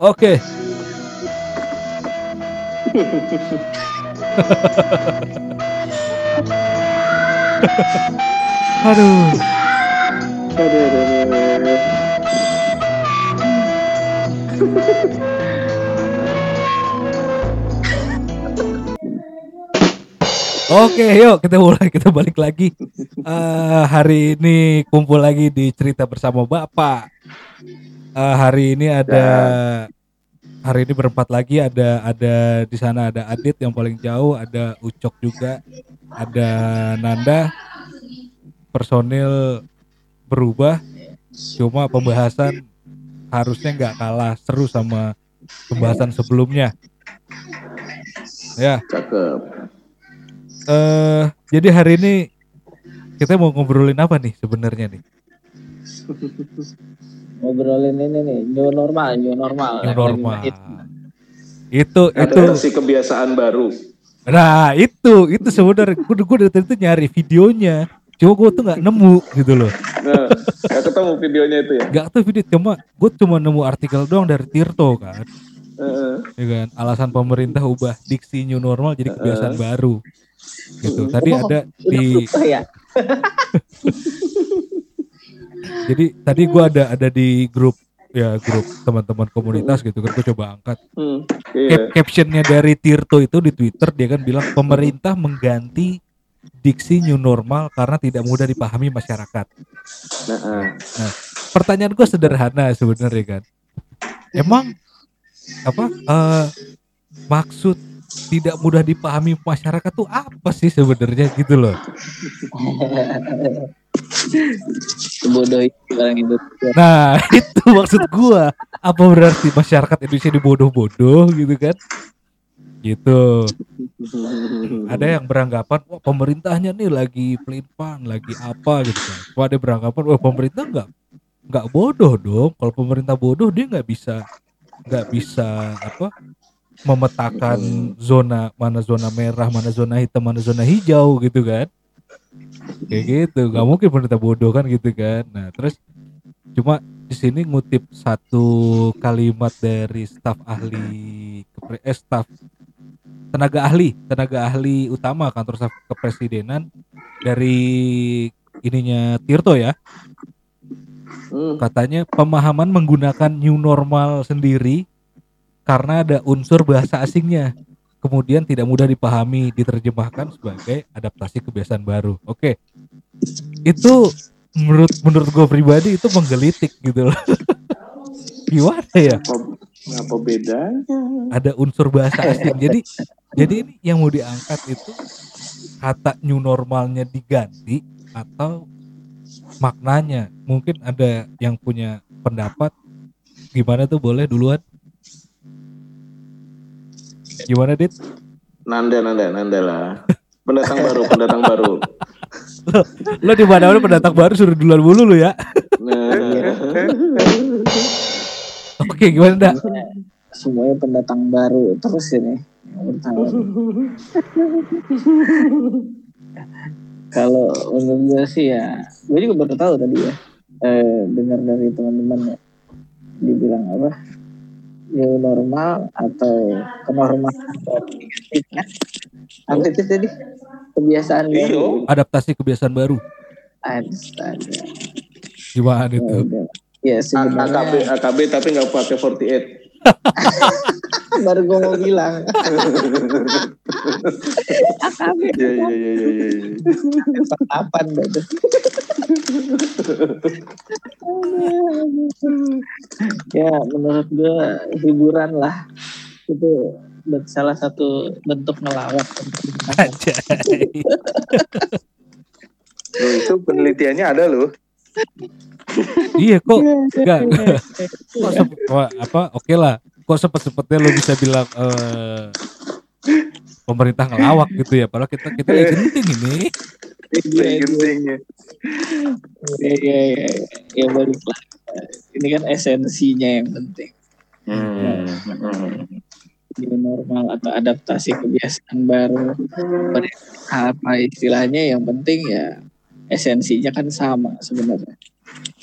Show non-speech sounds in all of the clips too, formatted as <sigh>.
Oke. Aduh. <laughs> Aduh, aduh, aduh. Oke, yuk kita mulai kita balik lagi. Eh, hari ini kumpul lagi di cerita bersama Bapak. Eh, hari ini ada hari ini berempat lagi ada ada di sana ada Adit yang paling jauh, ada Ucok juga, ada Nanda. Personil berubah, cuma pembahasan harusnya nggak kalah seru sama pembahasan sebelumnya. Ya, Cakep. eh jadi hari ini kita mau ngobrolin apa nih sebenarnya nih? <laughs> ngobrolin ini nih new normal new normal. New normal. hit. Itu itu. Adaptasi kebiasaan baru. nah itu itu sebenarnya. Gue gue dari tadi nyari videonya. Cuma gue tuh nggak nemu gitu loh. Nah, gak ketemu videonya itu ya. nggak tuh video cuma gue cuma nemu artikel doang dari Tirto kan. Heeh. ya kan? Alasan pemerintah ubah diksi new normal jadi kebiasaan baru. Gitu. Tadi Oh, ada di Oh ya <laughs> jadi tadi gue ada ada di grup ya grup teman-teman komunitas gitu kan gue coba angkat Hmm, Cap iya. captionnya dari Tirto itu di Twitter dia kan bilang pemerintah mengganti diksi new normal karena tidak mudah dipahami masyarakat. Nah, ah. Pertanyaan gue sederhana sebenarnya kan. Emang apa eh, maksud tidak mudah dipahami masyarakat tuh apa sih sebenarnya gitu loh. <laughs> bodoh itu orang Indonesia Nah, <laughs> itu maksud gua. Apa berarti masyarakat Indonesia dibodoh-bodoh gitu kan? Gitu. Ada yang beranggapan wah pemerintahnya nih lagi pelin-pelan, lagi apa gitu kan. Wah, ada beranggapan wah pemerintah nggak nggak bodoh dong. Kalau pemerintah bodoh dia nggak bisa nggak bisa apa memetakan zona mana zona merah, mana zona hitam, mana zona hijau gitu kan. Kayak gitu, nggak mungkin pemerintah bodoh kan gitu kan. Nah, terus cuma di sini ngutip satu kalimat dari staf ahli kepre- eh, staf tenaga ahli tenaga ahli utama kantor staf kepresidenan dari ininya Tirto ya Hmm. katanya pemahaman menggunakan new normal sendiri karena ada unsur bahasa asingnya. Kemudian tidak mudah dipahami diterjemahkan sebagai adaptasi kebiasaan baru. Oke. Itu menurut menurut gue pribadi itu menggelitik gitu loh. <laughs> Gimana ya? Apa bedanya? ada unsur bahasa asing. Jadi jadi ini yang mau diangkat itu kata new normalnya diganti atau maknanya. Mungkin ada yang punya pendapat. Gimana tuh? Boleh duluan gimana dit? Nanda, Nanda, Nanda lah. Pendatang <laughs> baru, pendatang baru. <laughs> lo di mana mana pendatang baru? Suruh duluan dulu lo ya. Nah, <laughs> oke gimana dak semuanya pendatang baru terus ini kalau menurut gue sih ya gue juga baru tahu tadi ya eh, dengar dari teman-teman ya dibilang apa new normal atau kenormalan apa itu tadi? Kebiasaan baru. Adaptasi kebiasaan baru. Astaga. gimana itu. Udah. ya AKB, AKB tapi nggak pakai 48. <laughs> baru gue mau bilang. AKB Iya, iya, iya, iya, iya. kapan itu ya menurut gue hiburan lah. Itu salah satu bentuk ngelawak aja <laughs> Loh, itu penelitiannya ada loh. Iya kok enggak kok sep- apa oke lah kok sempet sempetnya lo bisa bilang eh, pemerintah ngelawak gitu ya padahal kita kita lagi genting ini Yang gentingnya. Iya, iya, iya. Ya balik lah. Ini kan esensinya yang penting. Hmm. hmm. New normal atau adaptasi kebiasaan baru. Apa istilahnya yang penting ya esensinya kan sama sebenarnya.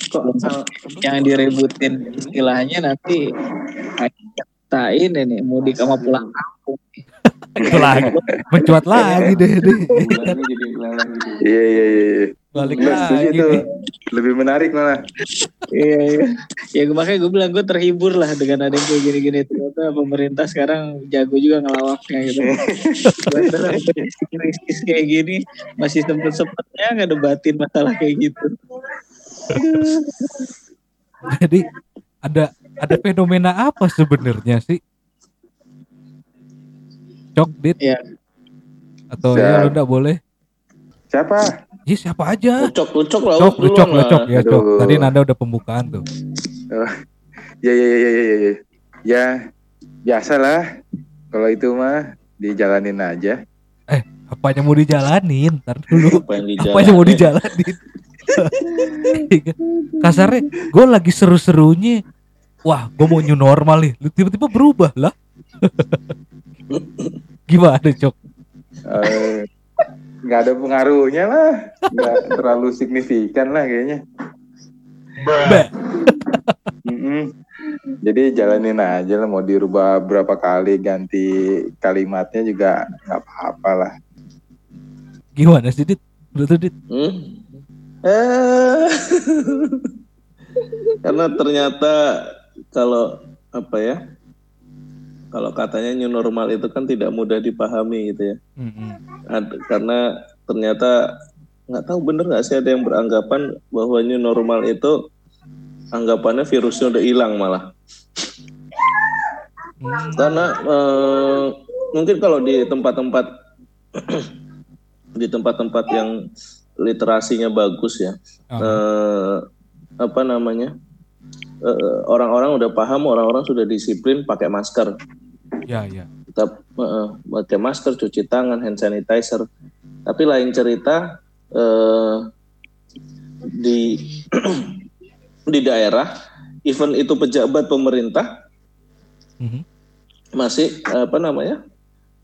Kok Belum al- Yang direbutin istilahnya nanti ngerasain ini mudik sama pulang kampung. Itu lagi. Mencuat lagi deh. deh. Iya iya iya. iya. Balik Gue lagi tuh. Lebih menarik malah. Iya iya. Ya makanya gue bilang gue terhibur lah dengan ada yang kayak gini-gini ternyata pemerintah sekarang jago juga ngelawaknya gitu. Krisis kayak gini masih sempet-sempetnya ngedebatin masalah kayak gitu. Jadi ada ada fenomena apa sebenarnya sih? Cok dit Iya. atau Siap. ya lu enggak boleh? Siapa? Ya siapa aja? Lucok, lucok lah. Cok, lu cok, lu cok ya Aduh. cok. Tadi Nanda udah pembukaan tuh. Ya ya ya ya ya. ya. Ya biasalah. Kalau itu mah dijalanin aja. Apanya mau dijalanin? Ntar dulu. Apa yang Apanya mau dijalanin? <laughs> Kasarnya, gue lagi seru-serunya. Wah, gue mau new normal nih. Lu tiba-tiba berubah lah. <laughs> Gimana cok? Eh, nggak ada pengaruhnya lah. Nggak terlalu signifikan lah kayaknya. Bah. <laughs> Mm-mm. Jadi jalanin aja lah mau dirubah berapa kali ganti kalimatnya juga nggak apa-apa lah. Gimana sih dit? Betul dit? Hmm? Eh. <laughs> Karena ternyata kalau apa ya? Kalau katanya new normal itu kan tidak mudah dipahami gitu ya. Mm-mm. Ad- karena ternyata nggak tahu bener nggak sih ada yang beranggapan bahwa new normal itu anggapannya virusnya udah hilang malah. Hmm. Karena eh, mungkin kalau di tempat-tempat <clears throat> di tempat-tempat yang literasinya bagus ya, eh, apa namanya eh, orang-orang udah paham, orang-orang sudah disiplin pakai masker, Ya ya. tetap eh, pakai masker, cuci tangan, hand sanitizer. Tapi lain cerita eh, di <clears throat> di daerah, even itu pejabat pemerintah Mhm. masih apa namanya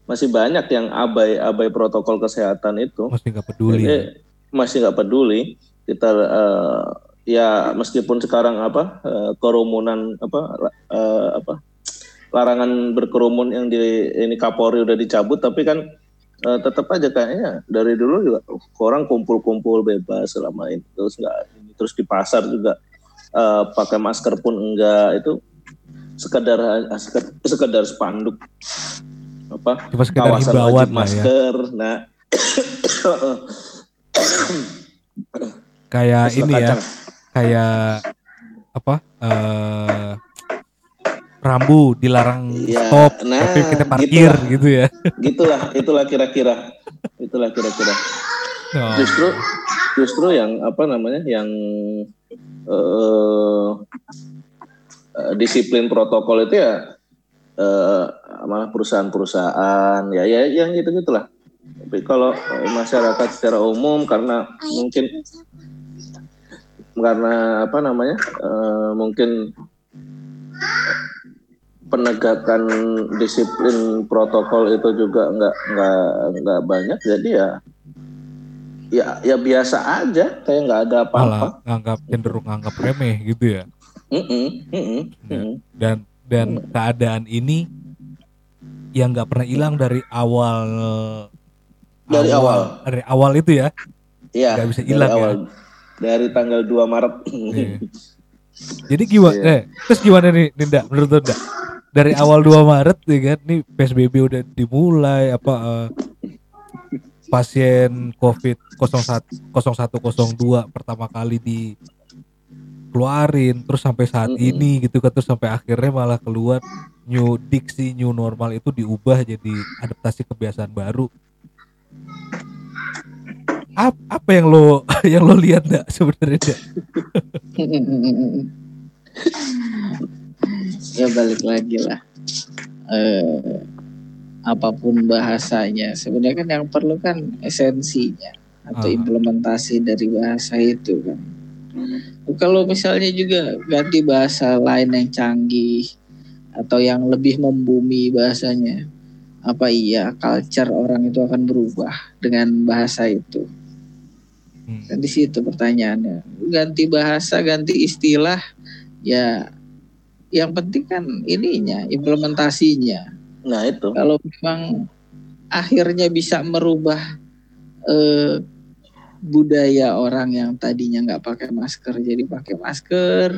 masih banyak yang abai abai protokol kesehatan itu Masih nggak peduli. Jadi. Masih nggak peduli kita eh, ya meskipun sekarang apa eh, kerumunan apa eh, apa larangan berkerumun yang di ini Kapolri udah dicabut tapi kan eh, tetap aja kayaknya dari dulu juga orang kumpul-kumpul bebas selama ini terus nggak terus di pasar juga eh, pakai masker pun enggak itu sekedar sekedar, sekedar spanduk apa Cuma sekedar kawasan wajib ya. masker nah <coughs> Kayak Terus ini ya. kacang. Kayak apa? eh rambu dilarang Ya, stop, nah, tapi kita parkir gitulah. gitu ya. gitulah itulah kira-kira itulah kira-kira Oh. justru justru yang apa namanya yang eh eh, disiplin protokol itu ya eh, malah perusahaan-perusahaan ya ya yang gitu gitulah tapi kalau eh, masyarakat secara umum karena mungkin karena apa namanya eh, mungkin penegakan disiplin protokol itu juga nggak nggak nggak banyak jadi ya ya ya biasa aja kayak nggak ada apa-apa nganggap cenderung nganggap remeh gitu ya. Mm-mm, mm-mm, mm-mm. Dan dan keadaan ini yang nggak pernah hilang dari awal Dari awal. dari awal itu ya. Iya, Nggak bisa dari hilang ya. awal. dari tanggal 2 Maret Iya. <laughs> Jadi gimana? Iya. Eh, terus gimana nih, Ninda? Menurut lu, Nda? Dari awal 2 Maret ya kan, nih PSBB udah dimulai apa eh, pasien COVID 01 0102 pertama kali dikeluarin terus sampai saat Mm-mm. ini gitu kan terus sampai akhirnya malah keluar new diksi new normal itu diubah jadi adaptasi kebiasaan baru. Ap- apa yang lo <laughs> yang lo lihat enggak sebenarnya <laughs> ya balik lagi lah. Eh, apa pun bahasanya. Sebenarnya kan yang perlu kan esensinya atau Ah. implementasi dari bahasa itu kan. Kalau misalnya juga ganti bahasa lain yang canggih atau yang lebih membumi bahasanya apa iya culture orang itu akan berubah dengan bahasa itu Hmm. kan di situ pertanyaannya ganti bahasa ganti istilah ya yang penting kan ininya implementasinya. Nah itu. Kalau memang akhirnya bisa merubah eh, budaya orang yang tadinya nggak pakai masker jadi pakai masker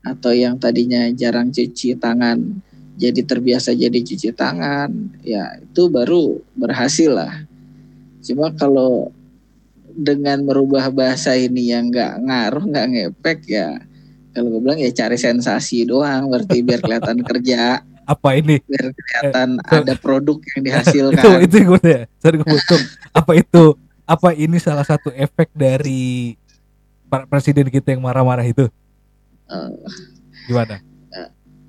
atau yang tadinya jarang cuci tangan jadi terbiasa jadi cuci tangan ya itu baru berhasil lah cuma kalau dengan merubah bahasa ini yang nggak ngaruh nggak ngepek ya kalau gue bilang ya cari sensasi doang berarti biar kelihatan <laughs> kerja Apa ini? biar kelihatan Eh, ada produk yang itu <laughs> dihasilkan itu gue ya. Sorry gue. Apa itu? Apa ini salah satu efek dari presiden kita yang marah-marah itu? Eh, Gimana?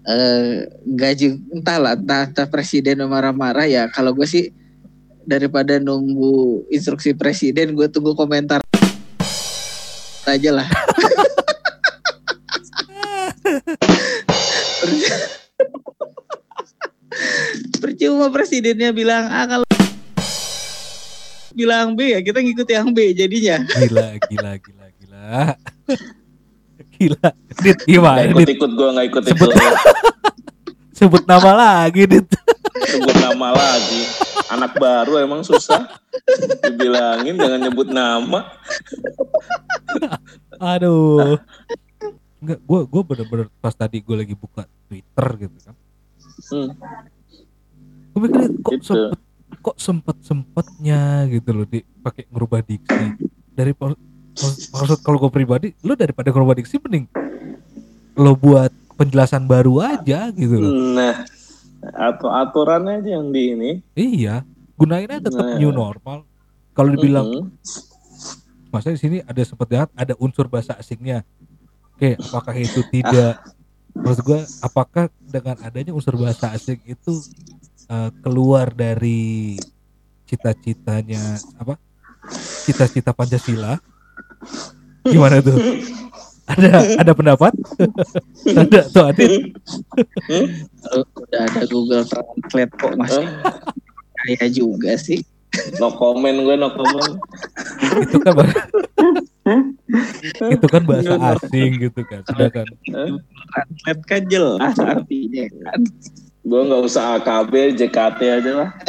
eh nggak juga entahlah entah, entah presiden marah-marah ya kalau gue sih daripada nunggu instruksi presiden gue tunggu komentar aja lah <laughs> percuma presidennya bilang A kalau bilang B ya kita ngikut yang B jadinya Gila, gila, gila, gila. Gila. Dit, gimana Dit? ikut-ikut gue nggak ikut Sebut- ikut <laughs> Sebut nama lagi, Dit. sebut nama lagi. Anak baru emang susah. Dibilangin jangan nyebut nama. Aduh. Enggak, gue gue bener-bener pas tadi gue lagi buka Twitter gitu kan. Hmm, Gue mikir kok Gitu. sempet kok sempet sempetnya gitu loh di pakai ngerubah diksi dari maksud kalau gue pribadi lo daripada ngerubah diksi mending lo buat penjelasan baru aja gitu loh Nah, atau aturannya aja yang di ini. iya gunain aja tetap Nah. new normal kalau dibilang Mhm. masa di sini ada seperti ada unsur bahasa asingnya oke apakah itu tidak <laughs> maksud gue apakah dengan adanya unsur bahasa asing itu eh, keluar dari cita-citanya apa cita-cita pancasila gimana tuh <laughs> ada ada pendapat? <laughs> Ada tuh Adit? Udah ada Google Translate kok masih kaya juga sih. No comment gue, no comment. itu kan bah- itu kan bahasa asing gitu kan sedangkan Translate kan jelas artinya kan. Gue nggak usah AKB, JKT aja lah. <laughs>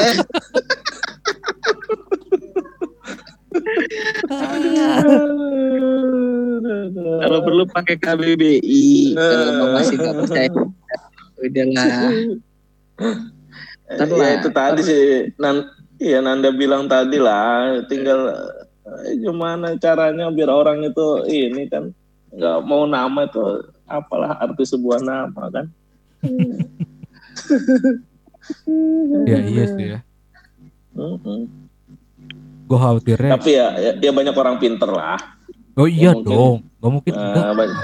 kalau <laughs> perlu pakai KBBI kalau emang masih nggak percaya udahlah Ntar ya lah. itu tadi sih, nan, iya Nanda bilang tadi lah, tinggal eh, gimana caranya biar orang itu ini kan nggak mau nama itu apalah arti sebuah nama kan? ya iya sih ya Mm-mm. Gue khawatirnya Tapi ya, ya, ya banyak orang pinter lah. oh iya mungkin. dong nggak mungkin enggak Eh, banyak,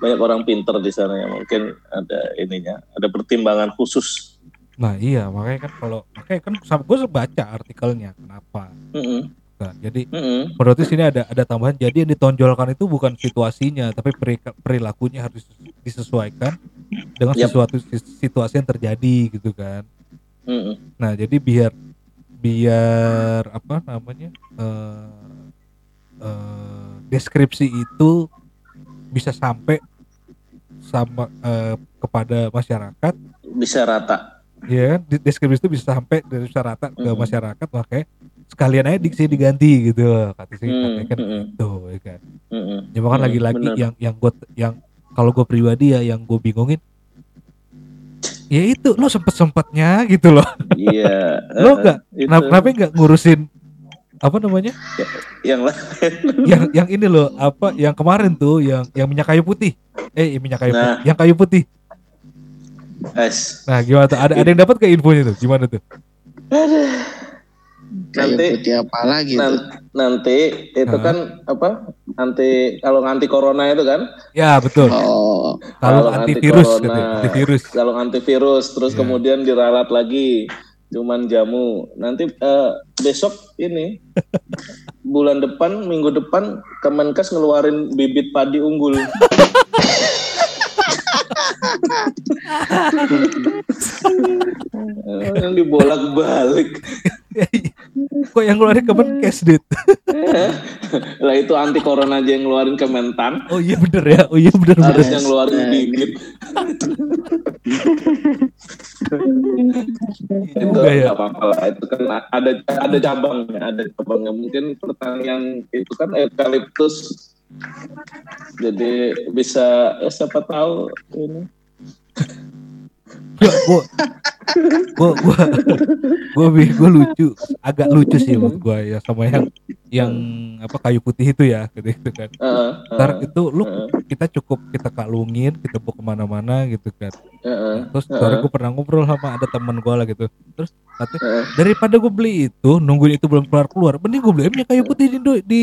banyak orang pinter di sana yang mungkin ada ininya, ada pertimbangan khusus. Nah iya makanya kan kalau makanya kan gue baca artikelnya kenapa. Mm-mm. Nah, jadi Mm-mm. menurut sini ada ada tambahan. Jadi yang ditonjolkan itu bukan situasinya, tapi peri- perilakunya harus disesuaikan dengan Yap. sesuatu situasi yang terjadi gitu kan. Mm-mm. Nah jadi biar biar apa namanya eh, eh, deskripsi itu bisa sampai sama eh, kepada masyarakat Bisa rata. ya di- deskripsi itu bisa sampai dari masyarakat ke Mhm. masyarakat makanya sekalian aja diksi diganti gitu kata sih Hmm, katanya kan gitu ya kan Mm-mm. cuma kan Hmm, lagi-lagi yang yang gue yang kalau gue pribadi ya yang gue bingungin ya itu lo sempet sempetnya gitu loh Iya. lo eh, nggak kenapa kenapa nggak ngurusin apa namanya yang lain. yang yang ini loh apa yang kemarin tuh yang yang minyak kayu putih eh minyak kayu Nah. putih yang kayu putih Es. nah gimana tuh ada ada yang dapat ke infonya tuh gimana tuh Nanti- putih apa lagi tuh Nan- nanti itu Hah? kan apa? Anti kalau anti corona itu kan, ya betul oh kalau antivirus katanya, antivirus kalau antivirus terus Iya. kemudian diralat lagi cuman jamu. Nanti eh, besok ini <laughs> bulan depan minggu depan Kemenkes ngeluarin bibit padi unggul. <laughs> yang dibolak-balik. kok yang ngeluarin Kemenkes dit? Lah itu anti corona aja yang ngeluarin Kementan oh iya bener ya. Oh iya bener bener. harusnya ngeluarin bibit <laughs> itu itu enggak ya. nggak apa-apa lah. Itu kan ada ada cabangnya ada cabangnya. Mungkin pertanian itu kan eukaliptus. Jadi bisa ya siapa tahu ini Gua, gua, gua, gua, gua, gua lucu, agak lucu sih menurut gua ya sama yang yang apa kayu putih itu ya, gitu, gitu kan. Ntar heeh, itu lu heeh, kita cukup kita kalungin, kita bawa ke mana-mana gitu kan. heeh, Terus sore gue pernah ngobrol sama ada temen gue lah gitu. Terus katanya heeh. daripada gue beli itu nungguin itu belum keluar keluar, mending gue beli kayu putih di, di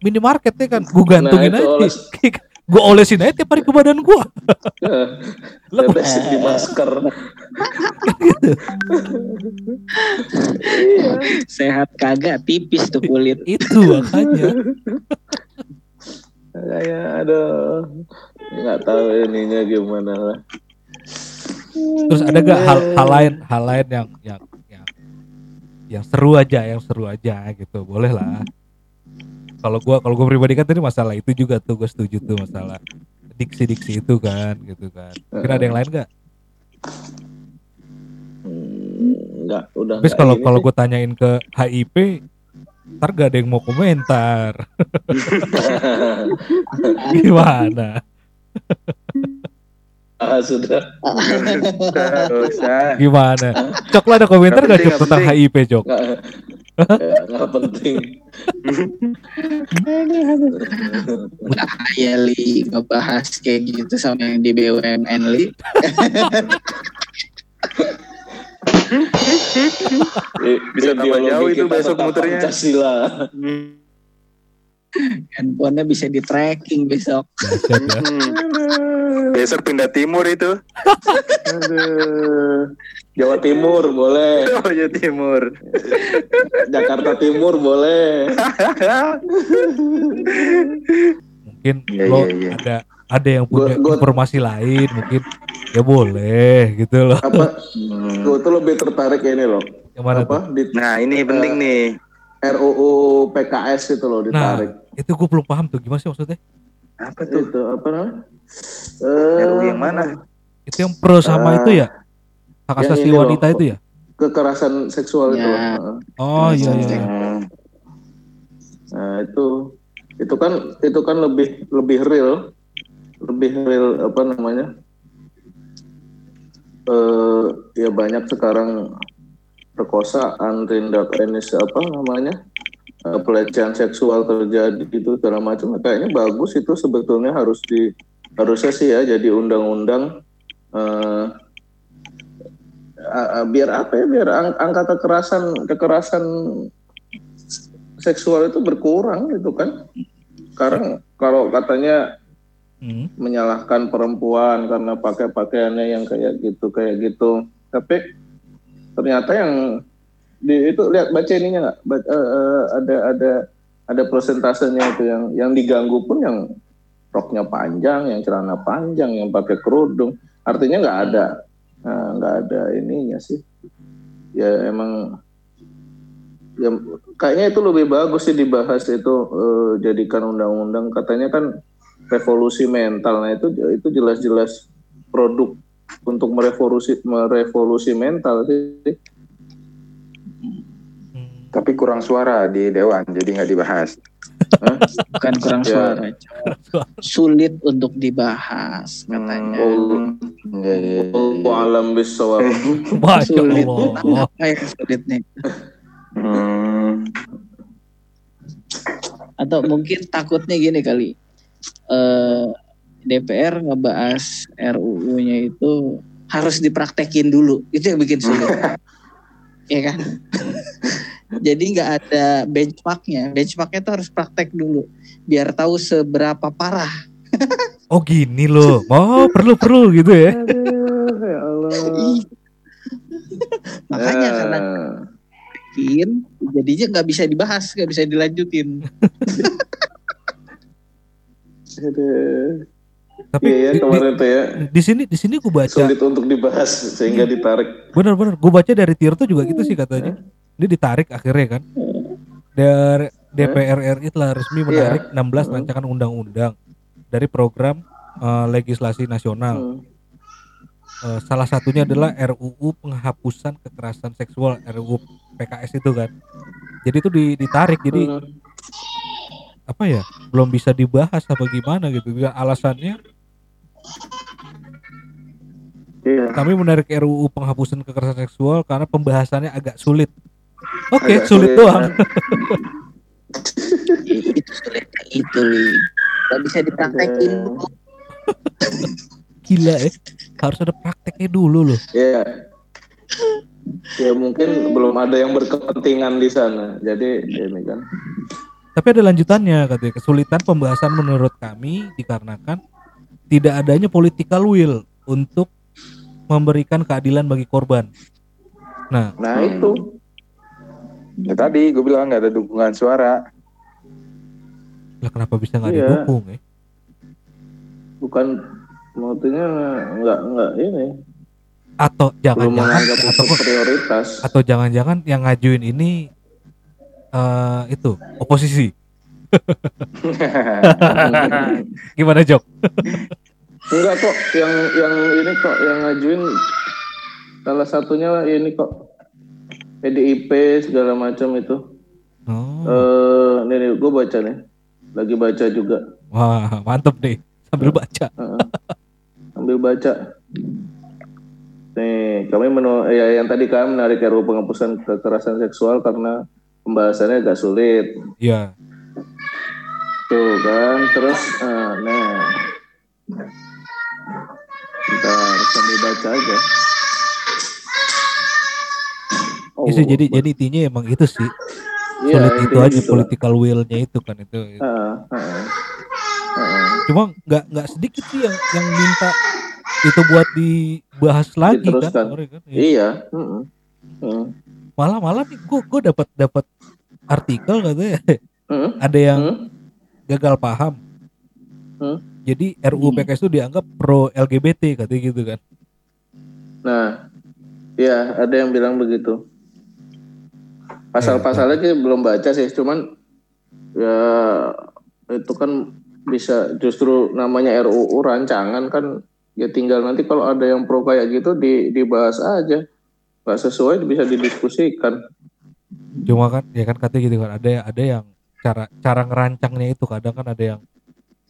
minimarket ya kan. Gue gantungin Nah, aja. <laughs> gue olesin aja tiap hari ke badan gue. <laughs> Tetesin di masker Sehat kagak tipis tuh kulit. itu makanya. kayak aduh nggak tahu ininya gimana lah Terus ada gak hal hal lain hal lain yang yang yang yang seru aja, yang seru aja gitu, boleh lah. Kalau gua kalau gua pribadi kan tadi masalah itu juga tuh gue setuju tuh masalah diksi-diksi itu kan gitu kan. Kira ada yang lain gak? Hmm, nggak udah nggak kalau kalau gue tanyain ke HIP, ntar gak ada yang mau komentar. <laughs> Gimana? <laughs> ah sudah usah. Gimana? Cok lo ada komentar gak Cok tentang penting. HIP Cok? nggak ya, nggak penting Bahaya li ngebahas kayak gitu sama yang di BUMN li. Eh, Bisa tambah jauh itu besok muternya. Pancasila Handphonenya bisa di tracking besok. Besok pindah timur itu. Aduh. Jawa Timur boleh Oh, Jawa Timur. Jakarta Timur boleh Mungkin Iya, lo iya, iya. ada ada yang punya Gua- gua- informasi lain mungkin ya boleh gitu loh. apa Hmm. gue tuh lebih tertarik ini loh Yang mana tuh? apa di Nah, ini penting nih. RUU PKS itu loh Nah, ditarik itu gue belum paham tuh gimana sih maksudnya? Apa tuh? itu apa namanya Eh, RUU yang mana? Itu yang pro sama Ah, itu ya? Hak asasi ini loh. wanita itu ya? kekerasan seksual itu loh. Ya. Heeh. Oh iya iya. Hmm. Nah itu itu kan itu kan lebih lebih real, lebih real apa namanya? Eh ya banyak sekarang perkosaan, tindak ini apa namanya? Eh, pelecehan seksual terjadi itu segala macam. Kayaknya bagus itu sebetulnya harus di harusnya sih ya jadi undang-undang a- a- biar apa ya biar ang- angka kekerasan kekerasan seksual itu berkurang gitu kan. Sekarang kalau katanya Hmm. menyalahkan perempuan karena pakai pakaiannya yang kayak gitu kayak gitu, tapi ternyata yang di itu lihat baca ininya nggak eh, eh, ada ada ada persentasenya itu yang yang diganggu pun yang roknya panjang, yang celana panjang, yang pakai kerudung, artinya nggak ada nah, nggak ada ininya sih. Ya emang ya kayaknya itu lebih bagus sih dibahas itu eh, jadikan undang-undang katanya kan revolusi mental nah itu itu jelas-jelas produk untuk merevolusi merevolusi mental sih. Tapi kurang suara di Dewan, jadi nggak dibahas. Bukan kurang Ya. suara. Sulit untuk dibahas katanya. Oh, Iya, iya, iya. oh alam bisawab <laughs> Sulit. <laughs> Apa yang sulit nih? Hmm. Atau mungkin takutnya gini kali. eh DPR ngebahas RUU-nya itu harus dipraktekin dulu. Itu yang bikin sulit. <laughs> Iya kan? Jadi nggak ada benchmarknya. Benchmarknya itu harus praktek dulu. Biar tahu seberapa parah. <laughs> Oh gini loh. Oh perlu perlu gitu ya. ya Allah. Makanya Ya. karena bikin, jadinya nggak bisa dibahas, nggak bisa dilanjutin. Aduh. Tapi iya ya di, di, kemarin tuh ya di sini di sini gue baca sulit untuk dibahas sehingga ditarik benar-benar gue baca dari Tirto juga gitu sih katanya. Ini ditarik akhirnya kan. dari DPR RI telah resmi Iya. menarik 16 Hmm. rancangan undang-undang dari program eh, legislasi nasional. Hmm. Eh, salah satunya adalah RUU penghapusan kekerasan seksual RUU PKS itu kan. Jadi itu di- ditarik jadi Hmm. apa ya? Belum bisa dibahas apa gimana gitu. Ya, alasannya Iya. kami menarik RUU penghapusan kekerasan seksual karena pembahasannya agak sulit. Oke, Agak sulit sulit, doang. itu sulit itu li nggak bisa dipraktekin. Gila ya. Harus ada prakteknya dulu loh. Iya. Ya mungkin belum ada yang berkepentingan di sana. Jadi ini kan. Tapi ada lanjutannya katanya kesulitan pembahasan menurut kami dikarenakan tidak adanya political will untuk memberikan keadilan bagi korban. Nah, Nah Hmm. itu. Ya tadi gue bilang nggak ada dukungan suara. lah kenapa bisa nggak Iya. didukung ya? Bukan maksudnya nggak nggak ini. Atau jangan-jangan atau prioritas. atau jangan-jangan yang ngajuin ini eh itu oposisi. <laughs> Gimana Jok? Enggak kok. Yang yang ini kok yang ngajuin salah satunya ini kok PDIP segala macam itu. Oh, Eh, nih, nih gue baca nih. Lagi baca juga. wah mantep nih sambil baca. Heeh. Ambil baca. Nih, kami menu ya yang tadi kan menarik RUU penghapusan kekerasan seksual karena pembahasannya agak sulit. Iya. Tuh kan, terus eh, nah. Bentar, sambil baca aja. Oh, Itu jadi jadi intinya emang itu sih iya, sulit itu intinya aja gitu lah. political will-nya itu kan itu. Heeh, heeh. Heeh. Cuma nggak nggak sedikit sih yang yang minta itu buat dibahas lagi kan, kemarin kan. Iya. Iya, heeh. Heeh. Malah malah nih gua gua dapat dapat artikel katanya Heeh. ada yang Heeh. gagal paham. Hmm. Jadi RUU PKS itu dianggap pro LGBT katanya gitu kan. Nah, ya ada yang bilang begitu. Pasal-pasalnya sih belum baca sih, cuman ya itu kan bisa justru namanya RUU rancangan kan ya tinggal nanti kalau ada yang pro kayak gitu di, dibahas aja. Nggak sesuai bisa didiskusikan. Cuma kan ya kan katanya gitu kan ada ada yang cara cara ngerancangnya itu kadang kan ada yang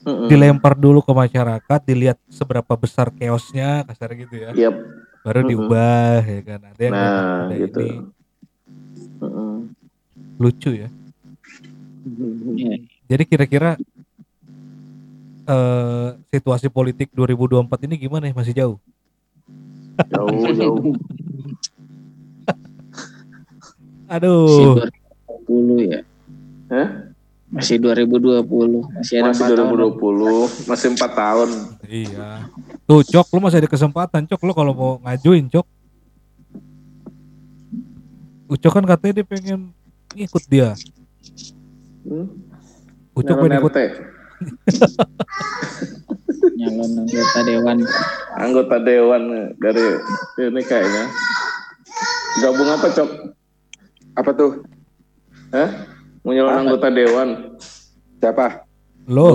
dilempar dulu ke masyarakat, dilihat seberapa besar chaosnya kasar gitu ya. Yap. Baru Mm-mm. diubah ya kan. Ada yang Nah, ada gitu. ini Mm-mm. lucu ya. Iya. Jadi kira-kira eh situasi politik 2024 ini gimana ya? Masih jauh? Jauh, jauh. <laughs> masih Aduh. 2020 ya Hah? masih 2020 masih ada Masih empat tahun 2020, masih empat tahun. Iya. Tuh Cok, lu masih ada kesempatan Cok, lu kalau mau ngajuin Cok. Ucok kan katanya dia pengen ngikut dia. Hmm? Ucok Nyalon pengen ikut <laughs> nyalon anggota dewan anggota dewan dari ini kayaknya gabung apa cok Apa tuh? Hah? mau nyalon anggota dewan Siapa? lo.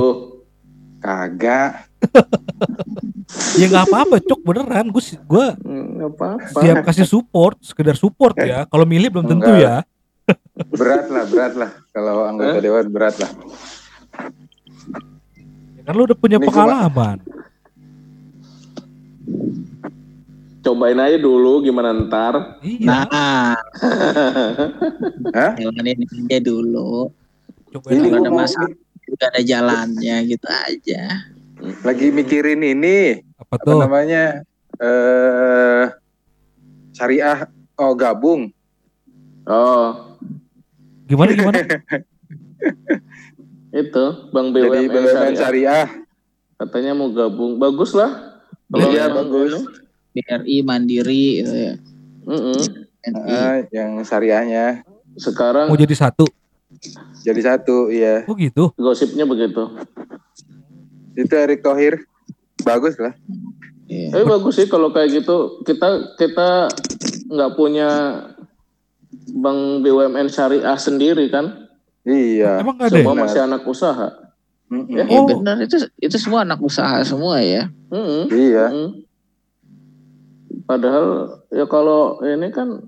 Kagak. <laughs> Ya nggak apa-apa Cok, beneran. Gue gue Hmm, siap kasih support, sekedar support ya. Kalau milih belum tentu Enggak. ya. <laughs> Berat lah, berat lah. Kalau anggota Hah? dewan berat lah. Ya kan lu udah punya Ini pengalaman. cobain aja dulu gimana ntar Iya. nah <laughs> Hah? jalanin aja dulu Cobain Ini aja. kalau gua ada masalah udah ada jalannya gitu aja Lagi mikirin ini Apa apa tuh? namanya? Eh syariah oh gabung. oh Gimana gimana? <laughs> itu bang Jadi BUMN BUMN syariah. syariah. katanya mau gabung bagus lah kalau Iya, memang bagus. ini. BRI mandiri gitu ya Mm-mm. NI. Ah, yang syariahnya sekarang Mau jadi satu? jadi satu, iya. Oh gitu. gosipnya begitu Itu Erick Thohir. Bagus lah. Iya. tapi bagus sih kalau kayak gitu kita kita nggak punya bank BUMN syariah sendiri kan Iya. Emang ada? Semua Benar. masih anak usaha. Mm-mm. Ya. Ya Oh. benar itu itu semua anak usaha semua ya. Mm-mm. Iya. Mm. Padahal ya kalau ini kan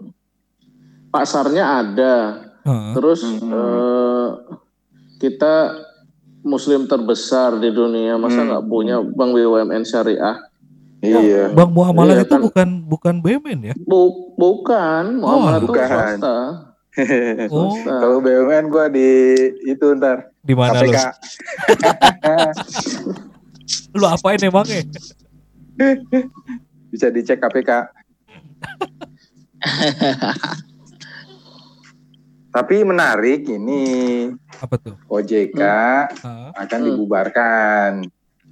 pasarnya ada, Heeh. terus Mm-mm. eh, kita Muslim terbesar di dunia, masa Hmm. nggak punya bank BUMN syariah? Iya. Bang Muamalah Iya, itu kan. bukan bukan BUMN ya? Bu- bukan, Muhammad itu bukan. swasta. <laughs> Oh. Kalau BUMN gua di itu ntar di mana lu? <laughs> Lu apain emangnya? Bisa dicek KPK. <laughs> Tapi menarik ini Apa tuh? OJK Heeh. akan Hmm. dibubarkan.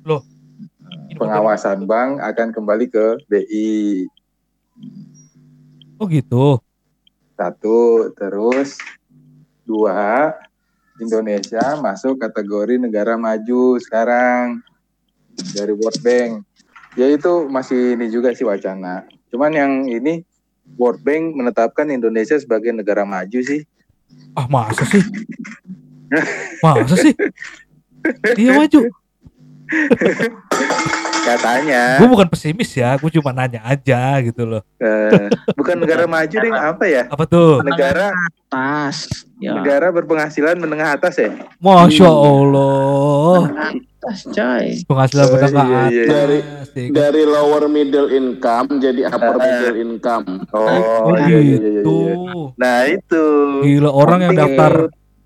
Ini Pengawasan bank akan kembali ke BI. Oh gitu. Satu, terus dua, Indonesia masuk kategori negara maju sekarang dari World Bank. Ya itu masih ini juga sih wacana. Cuman yang ini World Bank menetapkan Indonesia sebagai negara maju sih. Ah masa sih? <laughs> Masa sih? Iya maju. Katanya Gue bukan pesimis ya, gue cuma nanya aja gitu loh. eh, bukan negara maju deh apa ya? Apa tuh? Negara Tas. Ya. negara berpenghasilan menengah atas ya? Masya Allah. Tas coy. Penghasilan Oh, menengah iya, iya. atas. Dari- ya kan? Dari lower middle income jadi upper Ah. middle income. Oh, Oh iya, iya, iya, iya, gitu. iya. Nah itu. Gila orang yang Penting daftar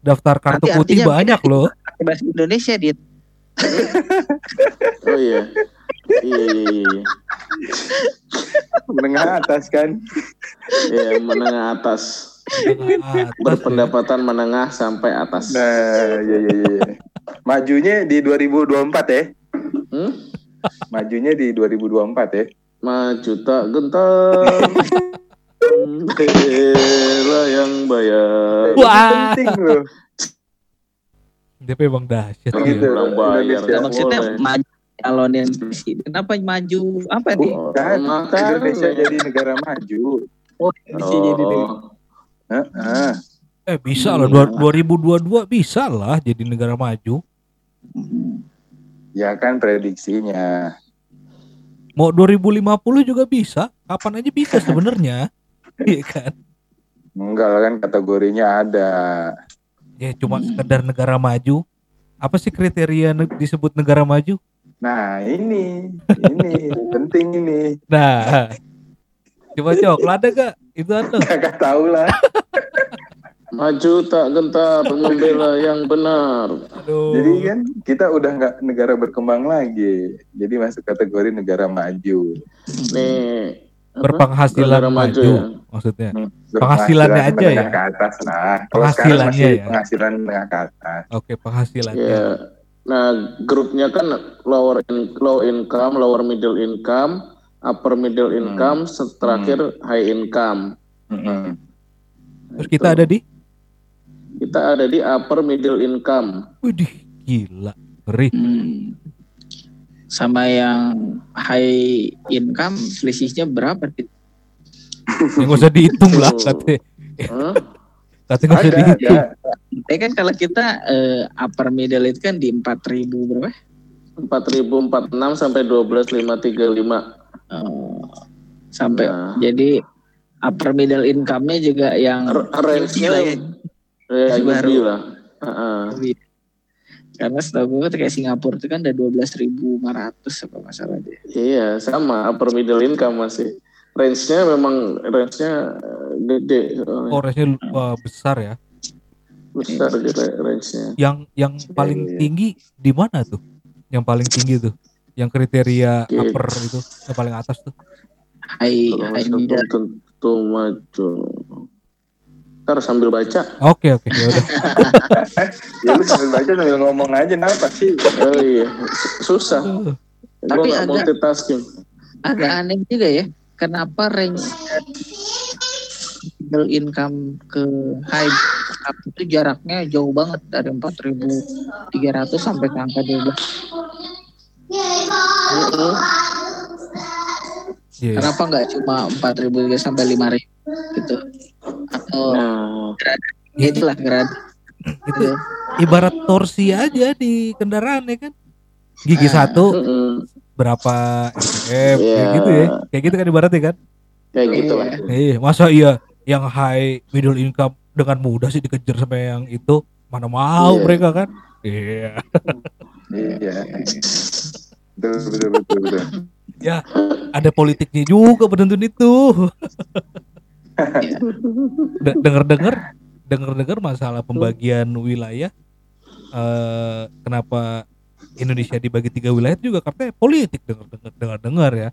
daftar kartu Nanti putih banyak loh. Bahasa Indonesia dia. Oh iya. Iya, iya, iya. menengah atas kan? Iya, menengah atas. Ya. Berpendapatan menengah sampai atas. Nah, iya iya iya. Majunya di 2024 ya. Hmm? Majunya di 2024 ya. Maju tak gentar. Bela yang bayar. Wah. Penting loh. DP emang dahsyat Begitu. ya. Orang bayar. Indonesia. Maksudnya maju calonin presiden apa maju apa nih? Bukan. Makanya. Indonesia jadi negara maju. Oh, Indonesia jadi Oh, Heeh. Eh bisa lah dua- 2022 bisa lah jadi negara maju. Ya kan prediksinya. Mau 2050 juga bisa. Kapan aja bisa sebenarnya. <laughs> Iya kan? Enggak lah kan kategorinya ada. Ya cuma sekedar negara maju. Apa sih kriteria ne- disebut negara maju? Nah ini, ini penting ini. Nah, coba cok, ada gak? Itu ada. Kakak tahu lah. <laughs> maju tak gentar membela yang benar. Aduh. Jadi kan kita udah nggak negara berkembang lagi. Jadi masuk kategori negara maju. Nih apa? berpenghasilan Negara maju, ya. maksudnya. Hmm, Penghasilannya aja ya? Ke atas lah. Sekarang Penghasilannya ya? penghasilan menengah ke atas. Oke, penghasilannya. Ya. Nah, grupnya kan lower in, low income, lower middle income, upper middle income, set- terakhir high income. Mm-mm. Terus kita ada di Kita ada di upper middle income. Widih, gila. Ngeri. Hmm. Sama yang high income selisihnya berapa? Yang usah dihitung lah <laughs> katanya. Hah? Katanya gak usah Ada, dihitung. ada. Tapi kan kalau kita eh, upper middle itu kan di 4000 berapa? 4046 sampai 12535. Oh, sampai Nah. jadi upper middle income-nya juga yang Range-nya ya. ya, Baru. lah. Heeh. karena setahu gue tuh kayak Singapura itu kan ada 12.500 apa masalah dia. Iya, sama upper middle income masih. Range-nya memang range-nya eh, gede soalnya. Koresnya wah, besar ya. besar gitu range-nya. Yang yang paling iya. tinggi di mana tuh? Yang paling tinggi tuh? Yang kriteria Oke. upper itu, yang paling atas tuh. Middle. tentu maju. Ntar sambil baca. Oke oke ya udah. <laughs> Ya lu sambil baca sambil ngomong aja kenapa sih? Oh iya, Su- susah. Uh, Tapi agak- multitasking. Agak aneh juga ya. Kenapa range middle income ke high itu jaraknya jauh banget dari 4.300 sampai ke angka 12. Mm-mm. Iya. Kenapa nggak cuma 4.000 sampai 5.000 gitu? Atau Nah, ya itulah grad. itu ibarat torsi aja di kendaraan ya kan gigi Ah. satu Mm-mm. berapa RPM kayak Iya. gitu ya kayak gitu kan ibaratnya kan Kayak gitu lah. eh masa iya yang high middle income dengan mudah sih dikejar sama yang itu mana mau Iya. mereka kan iya Iya. Betul betul betul betul. ada politiknya juga penentu itu De- denger-denger denger-denger masalah pembagian wilayah eh kenapa Indonesia dibagi tiga wilayah juga katanya politik dengar-dengar dengar-dengar ya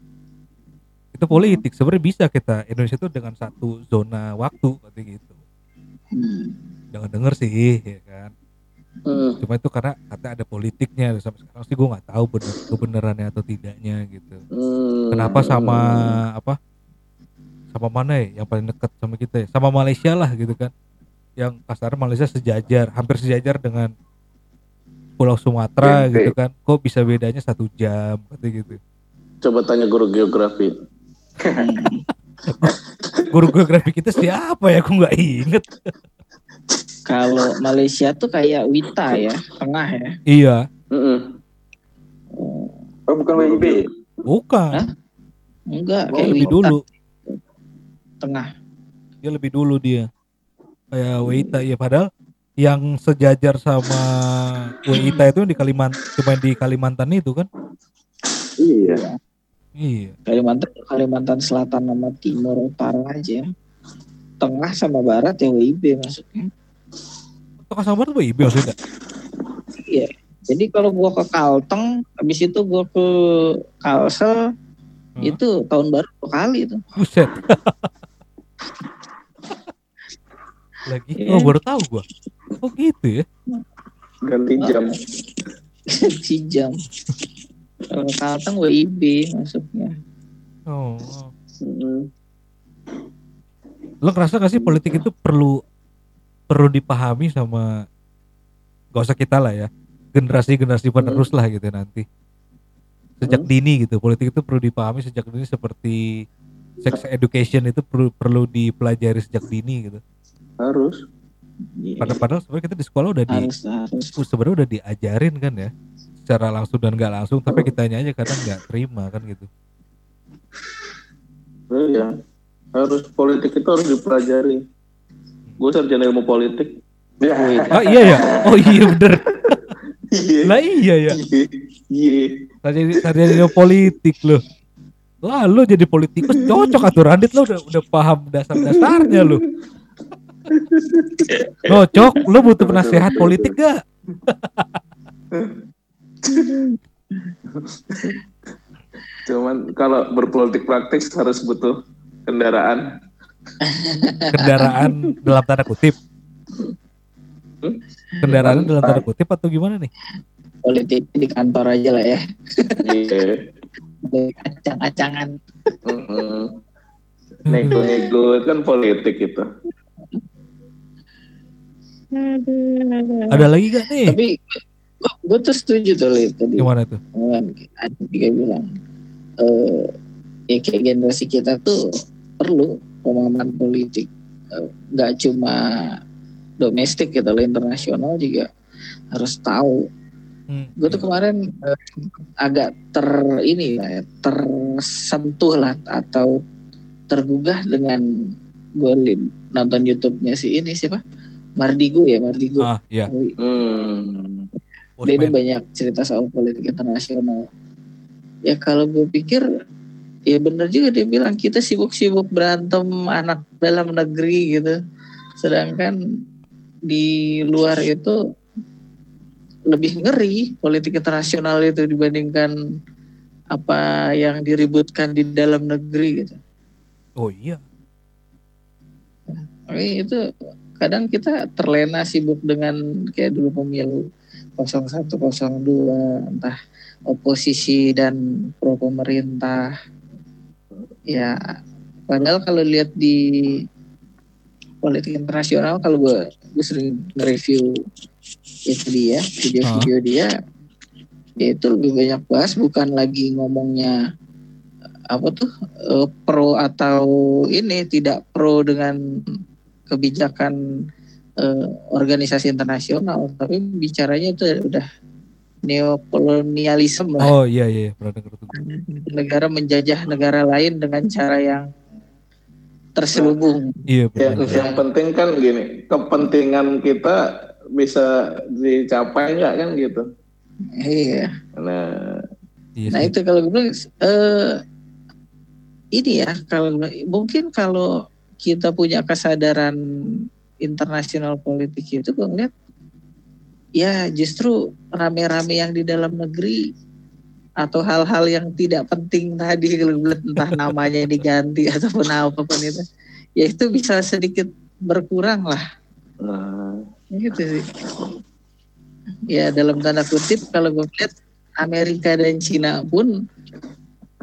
itu politik sebenarnya bisa kita Indonesia itu dengan satu zona waktu katanya gitu Hmm. jangan denger sih ya kan Mm. cuma itu karena kata ada politiknya sampai sekarang sih gue nggak tahu bener kebenarannya atau tidaknya gitu Mm. kenapa sama apa sama mana ya yang paling dekat sama kita ya sama Malaysia lah gitu kan yang kasar Malaysia sejajar hampir sejajar dengan Pulau Sumatera Bente. gitu kan kok bisa bedanya satu jam kata gitu Coba tanya guru geografi. <laughs> guru geografi kita siapa ya aku nggak inget Kalau Malaysia tuh kayak Wita ya, tengah ya. iya Mm-mm. Oh bukan WIB. bukan Hah? Enggak, dia kayak lebih Wita dulu tengah. dia lebih dulu dia kayak Weita ya padahal yang sejajar sama Weita itu di Kalimantan cuma di Kalimantan itu kan Iya. iya Kalimantan Kalimantan Selatan sama Timur Utara aja. Tengah sama Barat ya WIB masuknya. Tengah sama tuh WIB maksudnya Jadi kalau gua ke Kalteng, habis itu gua ke Kalsel, Hmm. itu tahun baru dua kali itu. Buset. Lagi, Iya. oh baru tahu gua. Oh gitu ya. Ganti jam. si jam. Kalau Kalteng WIB masuknya. Oh. oh. Mm-mm. Lo ngerasa gak sih politik itu perlu perlu dipahami sama gak usah kita lah ya generasi-generasi penerus lah gitu nanti sejak Hmm. dini gitu politik itu perlu dipahami sejak dini seperti sex education itu perlu perlu dipelajari sejak dini gitu Harus. Iya, padahal, padahal sebenarnya kita di sekolah udah di harus harus. sebenarnya udah diajarin kan ya secara langsung dan nggak langsung tapi kitanya aja kadang nggak terima kan gitu Iya. Harus politik itu harus dipelajari. Gue sarjana ilmu politik. Ya. <laughs> oh iya ya oh iya <laughs> bener Iya. lah iya ya Iya. Iya. sarjana sarjana politik loh lah lu jadi politikus cocok atuh Randit lo udah udah paham dasar-dasarnya lu cocok lu butuh penasehat politik gak Cuman kalau berpolitik praktis harus butuh kendaraan. Kendaraan dalam tanda kutip kendaraan dalam tanda kutip atau gimana nih Politik di kantor aja lah ya. Iya. Acang-acangan. Nego-nego itu kan politik itu. ada lagi gak nih Tapi gue tuh setuju tuh Lid, tadi. gimana tuh ada juga bilang eh ya kayak generasi kita tuh perlu pemahaman politik Eh, nggak cuma domestik gitu loh internasional juga harus tahu. Hmm, gue tuh kemarin eh, agak ter ini lah ya, tersentuh lah atau tergugah dengan gue nonton YouTube-nya si ini siapa? Mardigo ya Mardigo ah iya. Hmm. dia itu banyak cerita soal politik internasional. Ya kalau gue pikir ya benar juga dia bilang kita sibuk-sibuk berantem anak dalam negeri gitu. Sedangkan di luar itu lebih ngeri politik internasional itu dibandingkan apa yang diributkan di dalam negeri gitu. oh iya Oke, itu kadang kita terlena sibuk dengan kayak dulu pemilu 01 02 entah oposisi dan pro pemerintah. Ya, padahal kalau lihat di politik internasional kalau gue gue sering nge-review itu dia video-video dia dia itu lebih banyak bahas bukan lagi ngomongnya apa tuh eh, pro atau ini tidak pro dengan kebijakan eh, organisasi internasional, tapi bicaranya itu udah neokolonialisme lah. Oh iya iya pernah dengar tuh. Negara menjajah negara lain dengan cara yang terselubung. Iya Ya, yang penting kan gini, kepentingan kita bisa dicapai nggak kan gitu. Iya. Nah, Iya Nah itu kalau gue bilang eh, ini ya kalau mungkin kalau kita punya kesadaran internasional politik itu gue ngeliat ya justru rame-rame yang di dalam negeri atau hal-hal yang tidak penting tadi entah namanya diganti ataupun apa pun itu ya itu bisa sedikit berkurang lah. Nah, gitu sih. Ya dalam tanda kutip kalau gue lihat Amerika dan Cina pun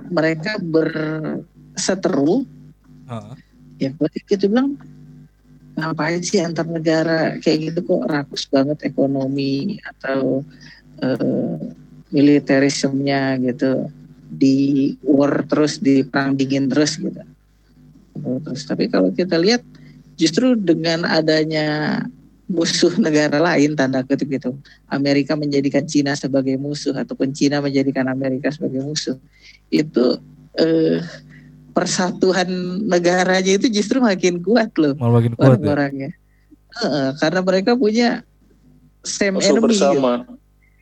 mereka berseteru. Heeh. ya berarti kita bilang ngapain sih antar negara? Kayak gitu kok rakus banget ekonomi atau eh, militerismenya gitu. Di war terus di perang dingin terus gitu. Terus tapi kalau kita lihat justru dengan adanya musuh <laughs> negara lain tanda kutip gitu Amerika menjadikan Cina sebagai musuh ataupun Cina menjadikan Amerika sebagai musuh itu eh, persatuan negaranya itu justru makin kuat loh Malah makin kuat ya. orang-orangnya Heeh, karena mereka punya same musuh enemy gitu. bersama.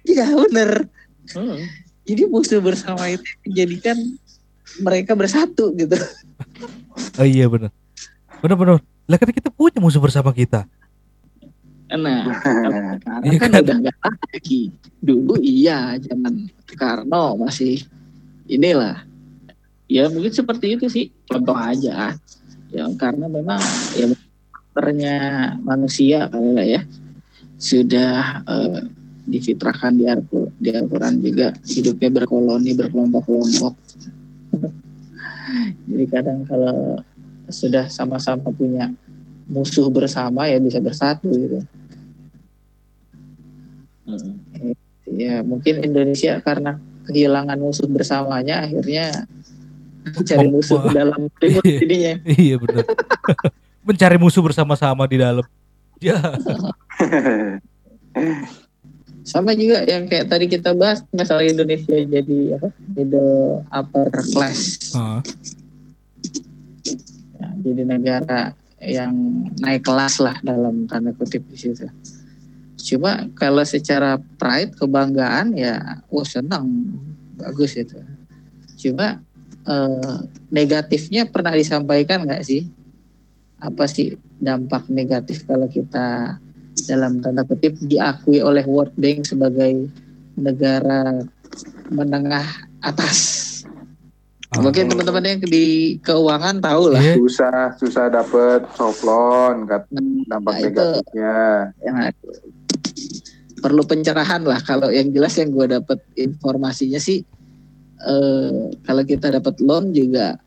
Iya bener Hmm. jadi musuh bersama itu menjadikan mereka bersatu gitu Oh iya benar. Benar benar. Lah kan kita punya musuh bersama kita. nah sekarang Iya kan kan? udah nggak lagi dulu iya zaman Karno masih inilah ya mungkin seperti itu sih. Contoh aja. Ya karena memang ya karakternya manusia kali lah ya. Sudah eh, difitrahkan di Al- di Al-Quran juga. Hidupnya berkoloni berkelompok-kelompok. <laughs> Jadi kadang kalau sudah sama-sama punya musuh bersama ya bisa bersatu gitu. Hmm. ya mungkin Indonesia karena kehilangan musuh bersamanya akhirnya mencari musuh ke dalam <laughs> ribut Iya. jadinya Iya benar. <laughs> Mencari musuh bersama-sama di dalam. Ya. <laughs> sama juga yang kayak tadi kita bahas masalah Indonesia jadi apa middle upper class Heeh. ya, jadi negara yang naik kelas lah dalam tanda kutip di situ cuma kalau secara pride kebanggaan ya wah senang bagus itu cuma eh, negatifnya pernah disampaikan nggak sih? Apa sih dampak negatif kalau kita dalam tanda kutip diakui oleh World Bank sebagai negara menengah atas? Ah. mungkin teman-teman yang di keuangan tahu lah. Iya. susah susah dapet soft loan kat dampak Nah, negatifnya. yang perlu pencerahan lah. Kalau yang jelas yang gue dapat informasinya sih eh, kalau kita dapat loan juga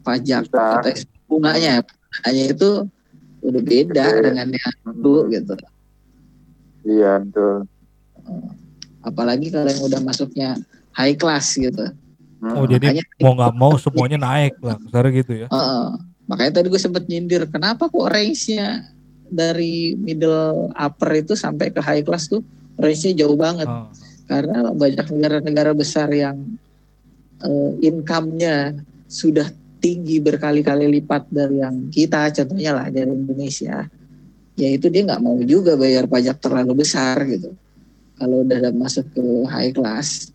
pajak Susah. atau bunganya hanya itu udah beda Gede. dengan yang dulu gitu iya betul apalagi kalau yang udah masuknya high class gitu Oh jadi Makanya- mau nggak mau semuanya naik lah. Sekarang gitu ya. Heeh. makanya tadi gue sempet nyindir kenapa kok range-nya dari middle upper itu sampai ke high class tuh range-nya jauh banget Ah. karena banyak negara-negara besar yang eh, income-nya sudah tinggi berkali-kali lipat dari yang kita contohnya lah dari Indonesia. Ya itu dia nggak mau juga bayar pajak terlalu besar gitu. Kalau udah masuk ke high class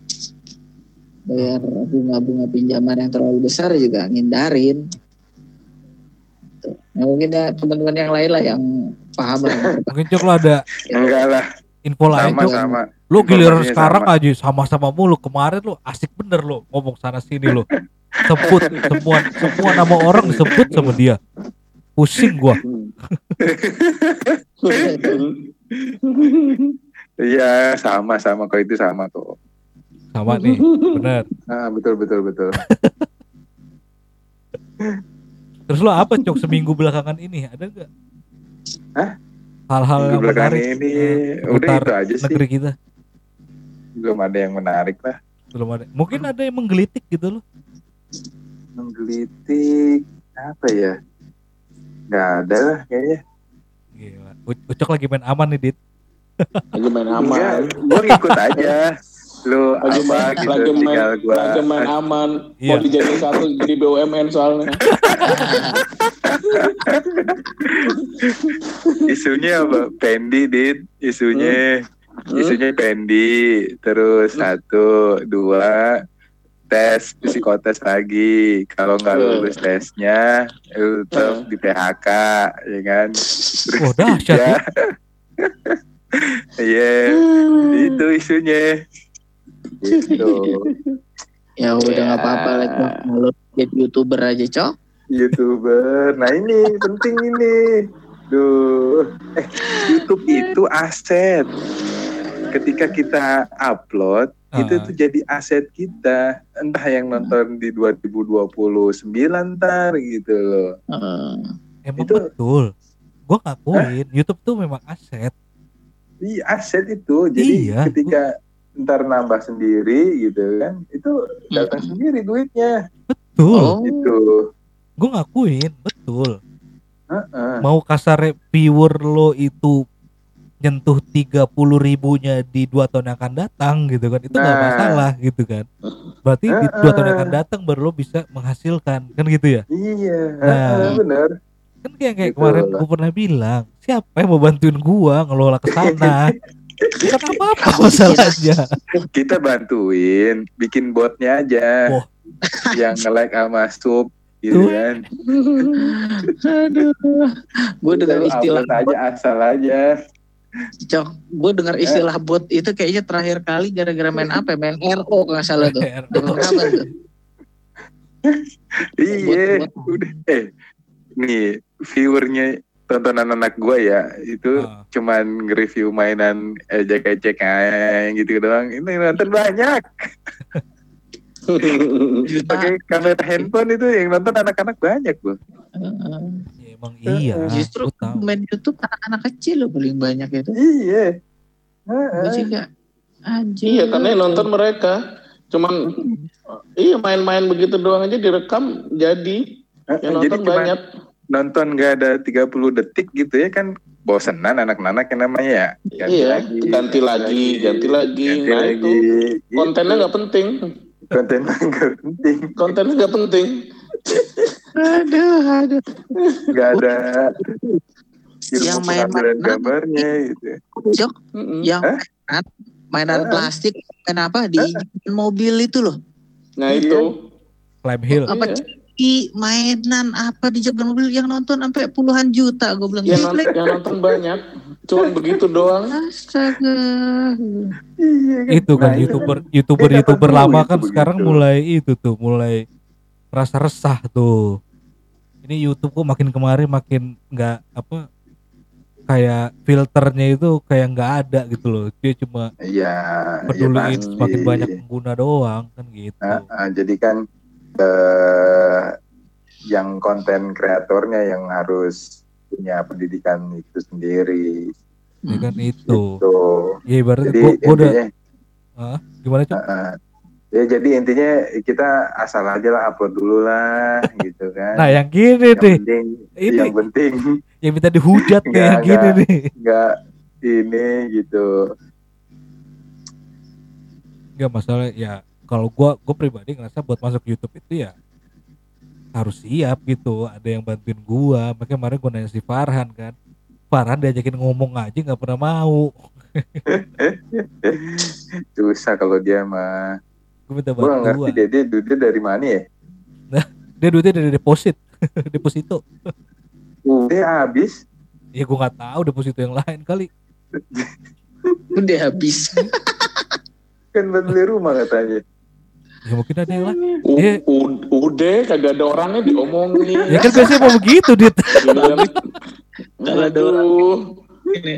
bayar bunga-bunga pinjaman yang terlalu besar juga ngindarin. Nah, mungkin ya teman-teman yang lain lah yang paham lah. Mungkin Cok lo ada enggak lah. info lain sama Cok. sama Lo giliran sekarang sama. aja sama-sama mulu. Kemarin lo asik bener lo ngomong sana sini lo. Sebut semua semua nama orang disebut sama dia. Pusing gua. iya sama sama kok itu sama kok Sama nih, bener. ah betul betul betul Terus lo apa Cok seminggu belakangan ini? Ada nggak? Hah? Hal-hal yang menarik ini udah itu aja sih negeri kita. Belum ada yang menarik lah Belum ada. Mungkin ada yang menggelitik gitu loh. menggelitik apa ya nggak ada lah kayaknya Gila. U- Ucok lagi main aman nih, Dit. <laughs> Lagi main aman. gue ngikut aja. Lu Lagi main, gitu, lagi main, gua. lagi main aman. Mau Iya. dijadiin satu jadi BUMN soalnya. <laughs> Isunya apa? Pendi, Dit. Isunya, Hmm? Isunya Pendi. Terus satu, dua, tes psikotes lagi. Kalau nggak Hmm. lulus tesnya, Hmm. di PHK, ya kan? Terus Oh, dahsyat, tiga, <laughs> Iya, itu isunya. Gitu. <laughs> Ya udah nggak apa-apa lah cok. Kalau jadi youtuber aja cok. YouTuber. Nah ini penting ini. Duh. Eh, YouTube <laughs> itu aset. Ketika kita upload, itu Ah. tuh jadi aset kita. Entah yang nonton di 2029 ntar gitu loh. Eh, Emang Itu- betul. Gue ngakuin, YouTube tuh memang aset. Iya aset itu. Jadi Iya. ketika ntar nambah sendiri gitu kan, itu datang sendiri duitnya. Betul. oh, Gitu. Gue ngakuin, betul. Heeh. Mau kasar viewer lo itu nyentuh 30 ribunya di dua tahun yang akan datang gitu kan. Itu nggak Nah. masalah gitu kan. Berarti di dua tahun yang akan datang baru lo bisa menghasilkan kan gitu ya? Iya, Nah. heeh, bener. kan kayak kayak Gitu. kemarin gue pernah bilang siapa yang mau bantuin gua ngelola ke sana? <laughs> Bukan apa apa masalahnya. Kita bantuin bikin botnya aja. Wah. yang nge-like sama sub gitu kan. Aduh. Gue dengar Lu istilah aja asal aja cok. Gue dengar istilah bot itu kayaknya terakhir kali gara-gara main apa? ya? Main RO kalau nggak salah tuh. Dengar kapan tuh? iya udah eh nih viewernya tontonan anak gua ya itu Ah. cuman nge-review mainan ejek-ejek gitu doang ini nonton banyak <laughs> pakai kamera handphone itu yang nonton anak-anak banyak gua Heeh. Emang iya Justru main YouTube anak-anak kecil loh paling banyak itu. iya Gue juga anjir. Iya karena yang nonton mereka cuman iya main-main begitu doang aja direkam jadi yang jadi nonton cuma banyak. nonton gak ada 30 detik gitu ya kan bosenan anak-anak yang namanya ya Iya, ganti lagi, ganti lagi. ganti Nah, lagi. itu. Gitu. Kontennya nggak penting, kontennya nggak penting kontennya nggak penting. Aduh, aduh. nggak ada Yang ilmu main pengambilan mana? gambarnya gitu Jok, Mm-mm. yang Hah? mainan, mainan Hah? plastik, main apa di mobil itu loh. Nah Iya. itu. Climb hill Apa Iya. i mainan apa di jok mobil yang nonton sampai puluhan juta gue bilang Yang nonton, yang nonton banyak, cuman begitu doang. Astaga. iya kan itu kan Nah, youtuber youtuber Kayak youtuber kapan lama dulu kan itu sekarang begitu. mulai itu tuh mulai rasa resah tuh. Ini YouTube kok makin kemarin makin nggak apa kayak filternya itu kayak nggak ada gitu loh. Dia cuma iya peduliin pasti. semakin banyak pengguna doang kan gitu. Ah, jadi kan eh, yang konten kreatornya yang harus punya pendidikan itu sendiri. Ya kan itu. gitu. ya gua, gua udah intinya gimana cok ah, ya jadi intinya kita asal aja lah upload dulu lah <laughs> gitu kan. nah yang gini yang nih penting ini yang penting yang minta dihujat nih yang gini nggak. nih nggak ini gitu. nggak masalah ya kalau gua gua pribadi ngerasa buat masuk YouTube itu ya harus siap gitu ada yang bantuin gua makanya kemarin gua nanya si Farhan kan Farhan diajakin ngomong aja nggak pernah mau <laughs> Susah kalau dia mah. Gua minta Gue nggak ngerti bantuan deh dia duitnya dari mana ya. dia duitnya dari deposit <laughs> deposito Udah habis. ya gua nggak tahu deposito yang lain kali Udah habis. <laughs> Kan buat beli rumah katanya. ya mungkin ada yang lain U- u- udah kagak ada orangnya diomongin. <laughs> ya kan biasanya mau begitu dit Kalau ada orang ini.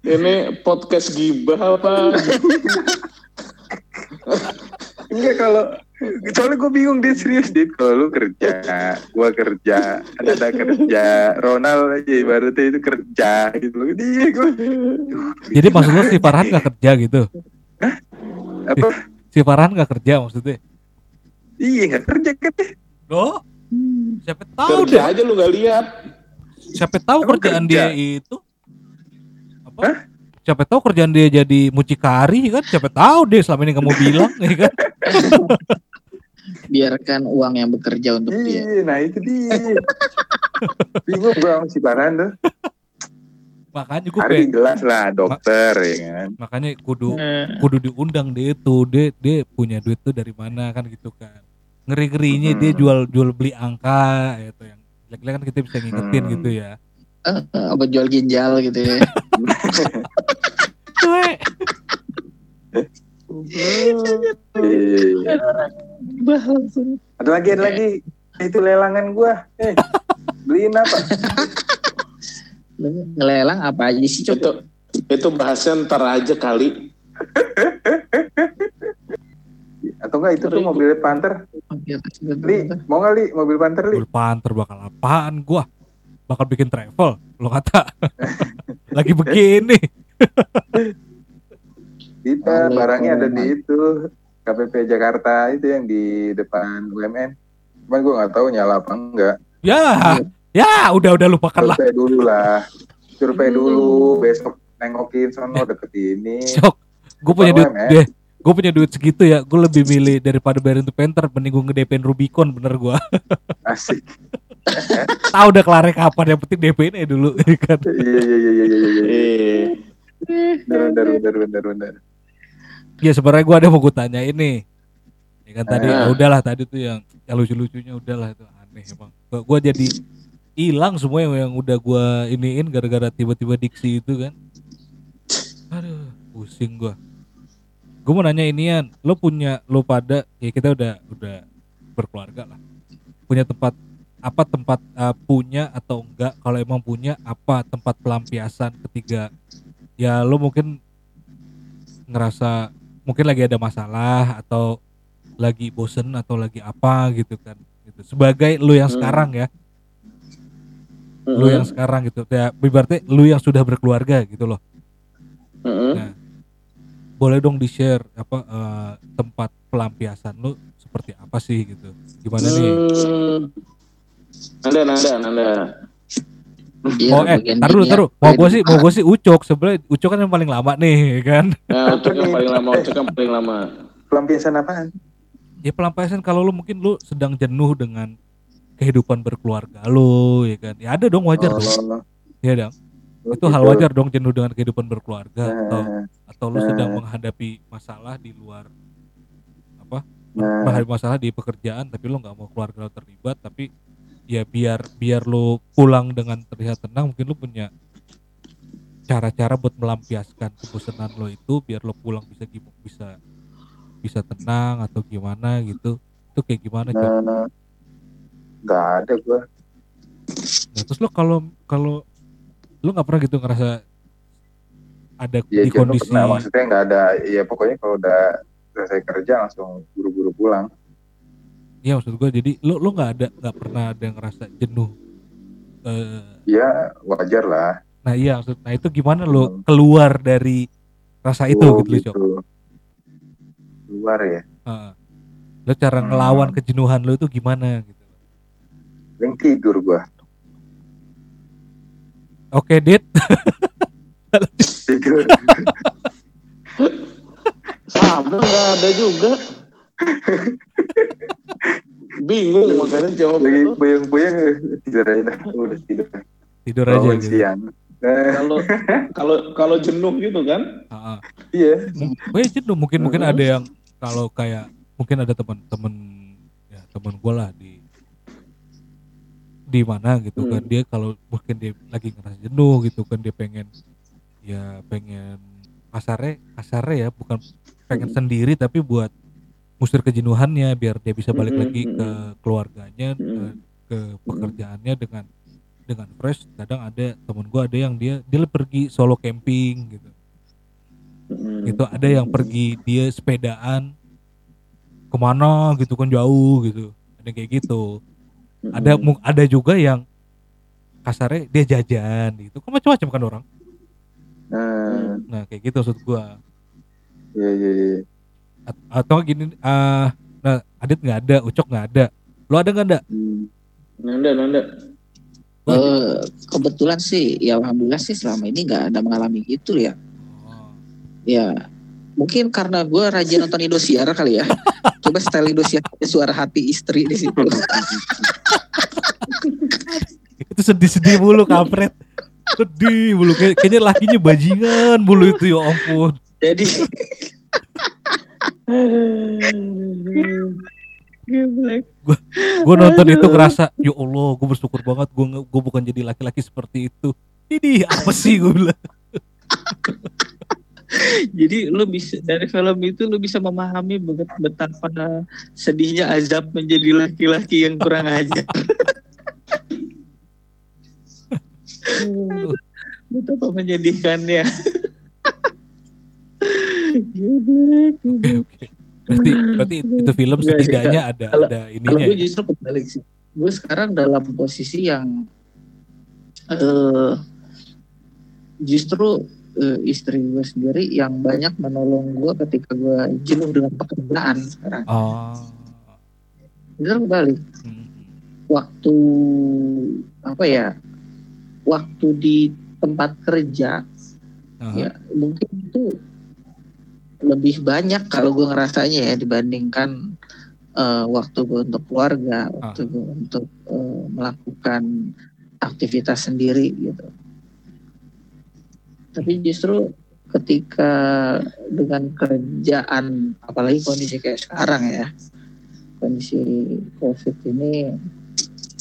ini podcast gibah apa? Enggak kalau soalnya gue bingung dia serius dit kalau lu kerja, gua kerja, ada kerja, Ronald aja ibaratnya itu kerja gitu loh. Dia gue jadi maksud lo si Farhan nggak kerja gitu apa? si Farhan nggak kerja maksudnya Iya nggak kerja kan? loh siapa tahu Kerja deh aja lu gak lihat. siapa tahu Emang kerjaan kerja? dia itu siapa tahu kerjaan dia jadi mucikari kan siapa tahu deh selama ini kamu bilang ya kan Biarkan uang yang bekerja untuk dia. Iya, nah itu dia. Bingung gue sama si Baran tuh. makanya gue Hari jelas lah dokter ya kan. makanya kudu Eh, kudu diundang dia tuh dia dia punya duit tuh dari mana kan gitu kan ngeri ngerinya dia Hmm. jual jual beli angka itu yang jelek kan kita bisa ngingetin Hmm. gitu ya eh, apa jual ginjal gitu ya. <laughs> Ada lagi, ada lagi. Itu lelangan gua. Eh, beliin apa? Ngelelang apa aja sih Cok? Itu itu bahasnya ntar aja kali. Atau enggak itu tuh mobil Panther? Li, mau nggak Li mobil Panther Li? Mobil Panther bakal apaan gua bakal bikin travel lo kata <laughs> lagi begini <laughs> Kita barangnya ada di itu KPP Jakarta itu yang di depan UMN. Cuman gua nggak tahu nyala apa enggak. ya ya udah udah lupakan lah Survei dulu lah. Survei Hmm. dulu besok nengokin sono deket ini. cok gue punya duit deh gue punya duit segitu ya gue lebih milih daripada bayarin tuh Panther mending gue ngedepain Rubicon bener gua <laughs> Asik. <laughs> tahu udah kelar kapan yang penting DP nya dulu <laughs> ya kan Iya iya iya iya iya. iya. Eh, Bener bener bener bener bener. ya sebenarnya gue ada mau gue tanya ini ya kan tadi Ah. ya udahlah tadi tuh yang, yang lucu-lucunya udahlah itu aneh emang gua, gua jadi hilang semua yang, yang udah gua iniin gara-gara tiba-tiba diksi itu kan aduh pusing gua gue mau nanya inian lo punya lo pada ya kita udah udah berkeluarga lah punya tempat apa tempat uh, punya atau enggak kalau emang punya apa tempat pelampiasan ketika ya lo mungkin ngerasa mungkin lagi ada masalah atau lagi bosen atau lagi apa gitu kan gitu. Sebagai lu yang Hmm. sekarang ya. Lu yang sekarang gitu. Ya berarti lu yang sudah berkeluarga gitu loh. Mm-mm. Nah, boleh dong di share apa eh, tempat pelampiasan lu seperti apa sih gitu. Gimana nih? Hmm. Nanda, Nanda, Nanda. Iya, oh eh taruh ya. taruh mau gue sih mau gue sih ucok sebenarnya ucok kan yang paling lama nih <laughs> kan Nah, untuk yang paling lama, untuk yang paling lama. Pelampiasan apaan? ya pelampiasan kalau lu mungkin lu sedang jenuh dengan kehidupan berkeluarga lu ya kan ya ada dong wajar dong Oh, ya dong oh, itu hal gitu. wajar dong jenuh dengan kehidupan berkeluarga atau Nah, atau lu sedang Nah. menghadapi masalah di luar apa nah, menghadapi masalah di pekerjaan tapi lu nggak mau keluarga lu terlibat tapi ya biar biar lu pulang dengan terlihat tenang mungkin lu punya cara-cara buat melampiaskan kebosanan lo itu biar lo pulang bisa bisa bisa tenang atau gimana gitu itu kayak gimana Cok? nah, nggak ada gua. Nah, terus lo kalau kalau lo nggak pernah gitu ngerasa ada Ya di jenuh kondisi pernah, maksudnya nggak ada. Ya pokoknya kalau udah selesai kerja langsung buru-buru pulang. Ya maksud gue jadi lo lo nggak ada nggak pernah ada ngerasa jenuh eh Ya wajar lah. nah iya maksud nah itu gimana lo Hmm. keluar dari rasa itu Oh, gitu, Cok? Luar ya. Heeh. lo cara Hmm. ngelawan kejenuhan lo itu gimana gitu Yang tidur gua. oke dit <laughs> Tidur. Sama nggak ada juga. Bingung makanya jawab Lagi puyeng-puyeng tidur aja dah. Udah tidur. tidur aja gitu siang. Kalau kalau kalau jenuh gitu kan, Heeh. iya. Oh, ya jenuh mungkin mungkin ada yang kalau kayak mungkin ada teman-teman ya teman gue lah di di mana gitu kan Hmm. dia kalau mungkin dia lagi ngerasa jenuh gitu kan dia pengen ya pengen kasarnya kasarnya ya bukan pengen Hmm. sendiri tapi buat ngusir kejenuhannya biar dia bisa balik Mhm, lagi ke keluarganya ke, Mhm. ke pekerjaannya dengan dengan fresh. Kadang ada temen gua ada yang dia dia pergi solo camping gitu. Mm. gitu ada yang pergi dia sepedaan ke mana gitu kan jauh gitu. Ada kayak gitu. Mm. ada ada juga yang kasarnya dia jajan gitu. Kan macam-macam kan orang. Nah, nah kayak gitu maksud gua. Iya iya iya. Atau gini ah nah Adit nggak ada Ucok nggak ada lo ada nggak ada Hmm. Nanda, Nanda. Eh, kebetulan sih ya alhamdulillah sih selama ini nggak ada mengalami gitu ya Oh. ya mungkin karena gue rajin nonton Indosiar kali ya <laughs> coba setel Indosiar ada suara hati istri di situ Itu sedih-sedih mulu kampret. Sedih mulu Kay- kayaknya lakinya bajingan mulu itu ya ampun. jadi Gue nonton itu ngerasa ya Allah gue bersyukur banget gue gue bukan jadi laki-laki seperti itu. Ini apa sih gue bilang. jadi lu bisa dari film itu lu bisa memahami bet- betapa sedihnya azab menjadi laki-laki yang kurang ajar <laughs> betapa menyedihkannya Oke oke. Berarti berarti itu film sih, setidaknya ada Kalau- ada Kalau ininya. gue ya? justru kebalik sih. Gue sekarang dalam posisi yang eh justru eh, istri gue sendiri yang banyak menolong gue ketika gue jenuh dengan pekerjaan sekarang. Oh. Justru kebalik. Hmm. Waktu apa ya? Waktu di tempat kerja Aha. ya mungkin itu lebih banyak kalau gue ngerasanya ya dibandingkan eh, waktu gue untuk keluarga, waktu gue untuk eh, melakukan aktivitas sendiri gitu. Tapi justru ketika dengan kerjaan, apalagi kondisi kayak sekarang ya, kondisi COVID ini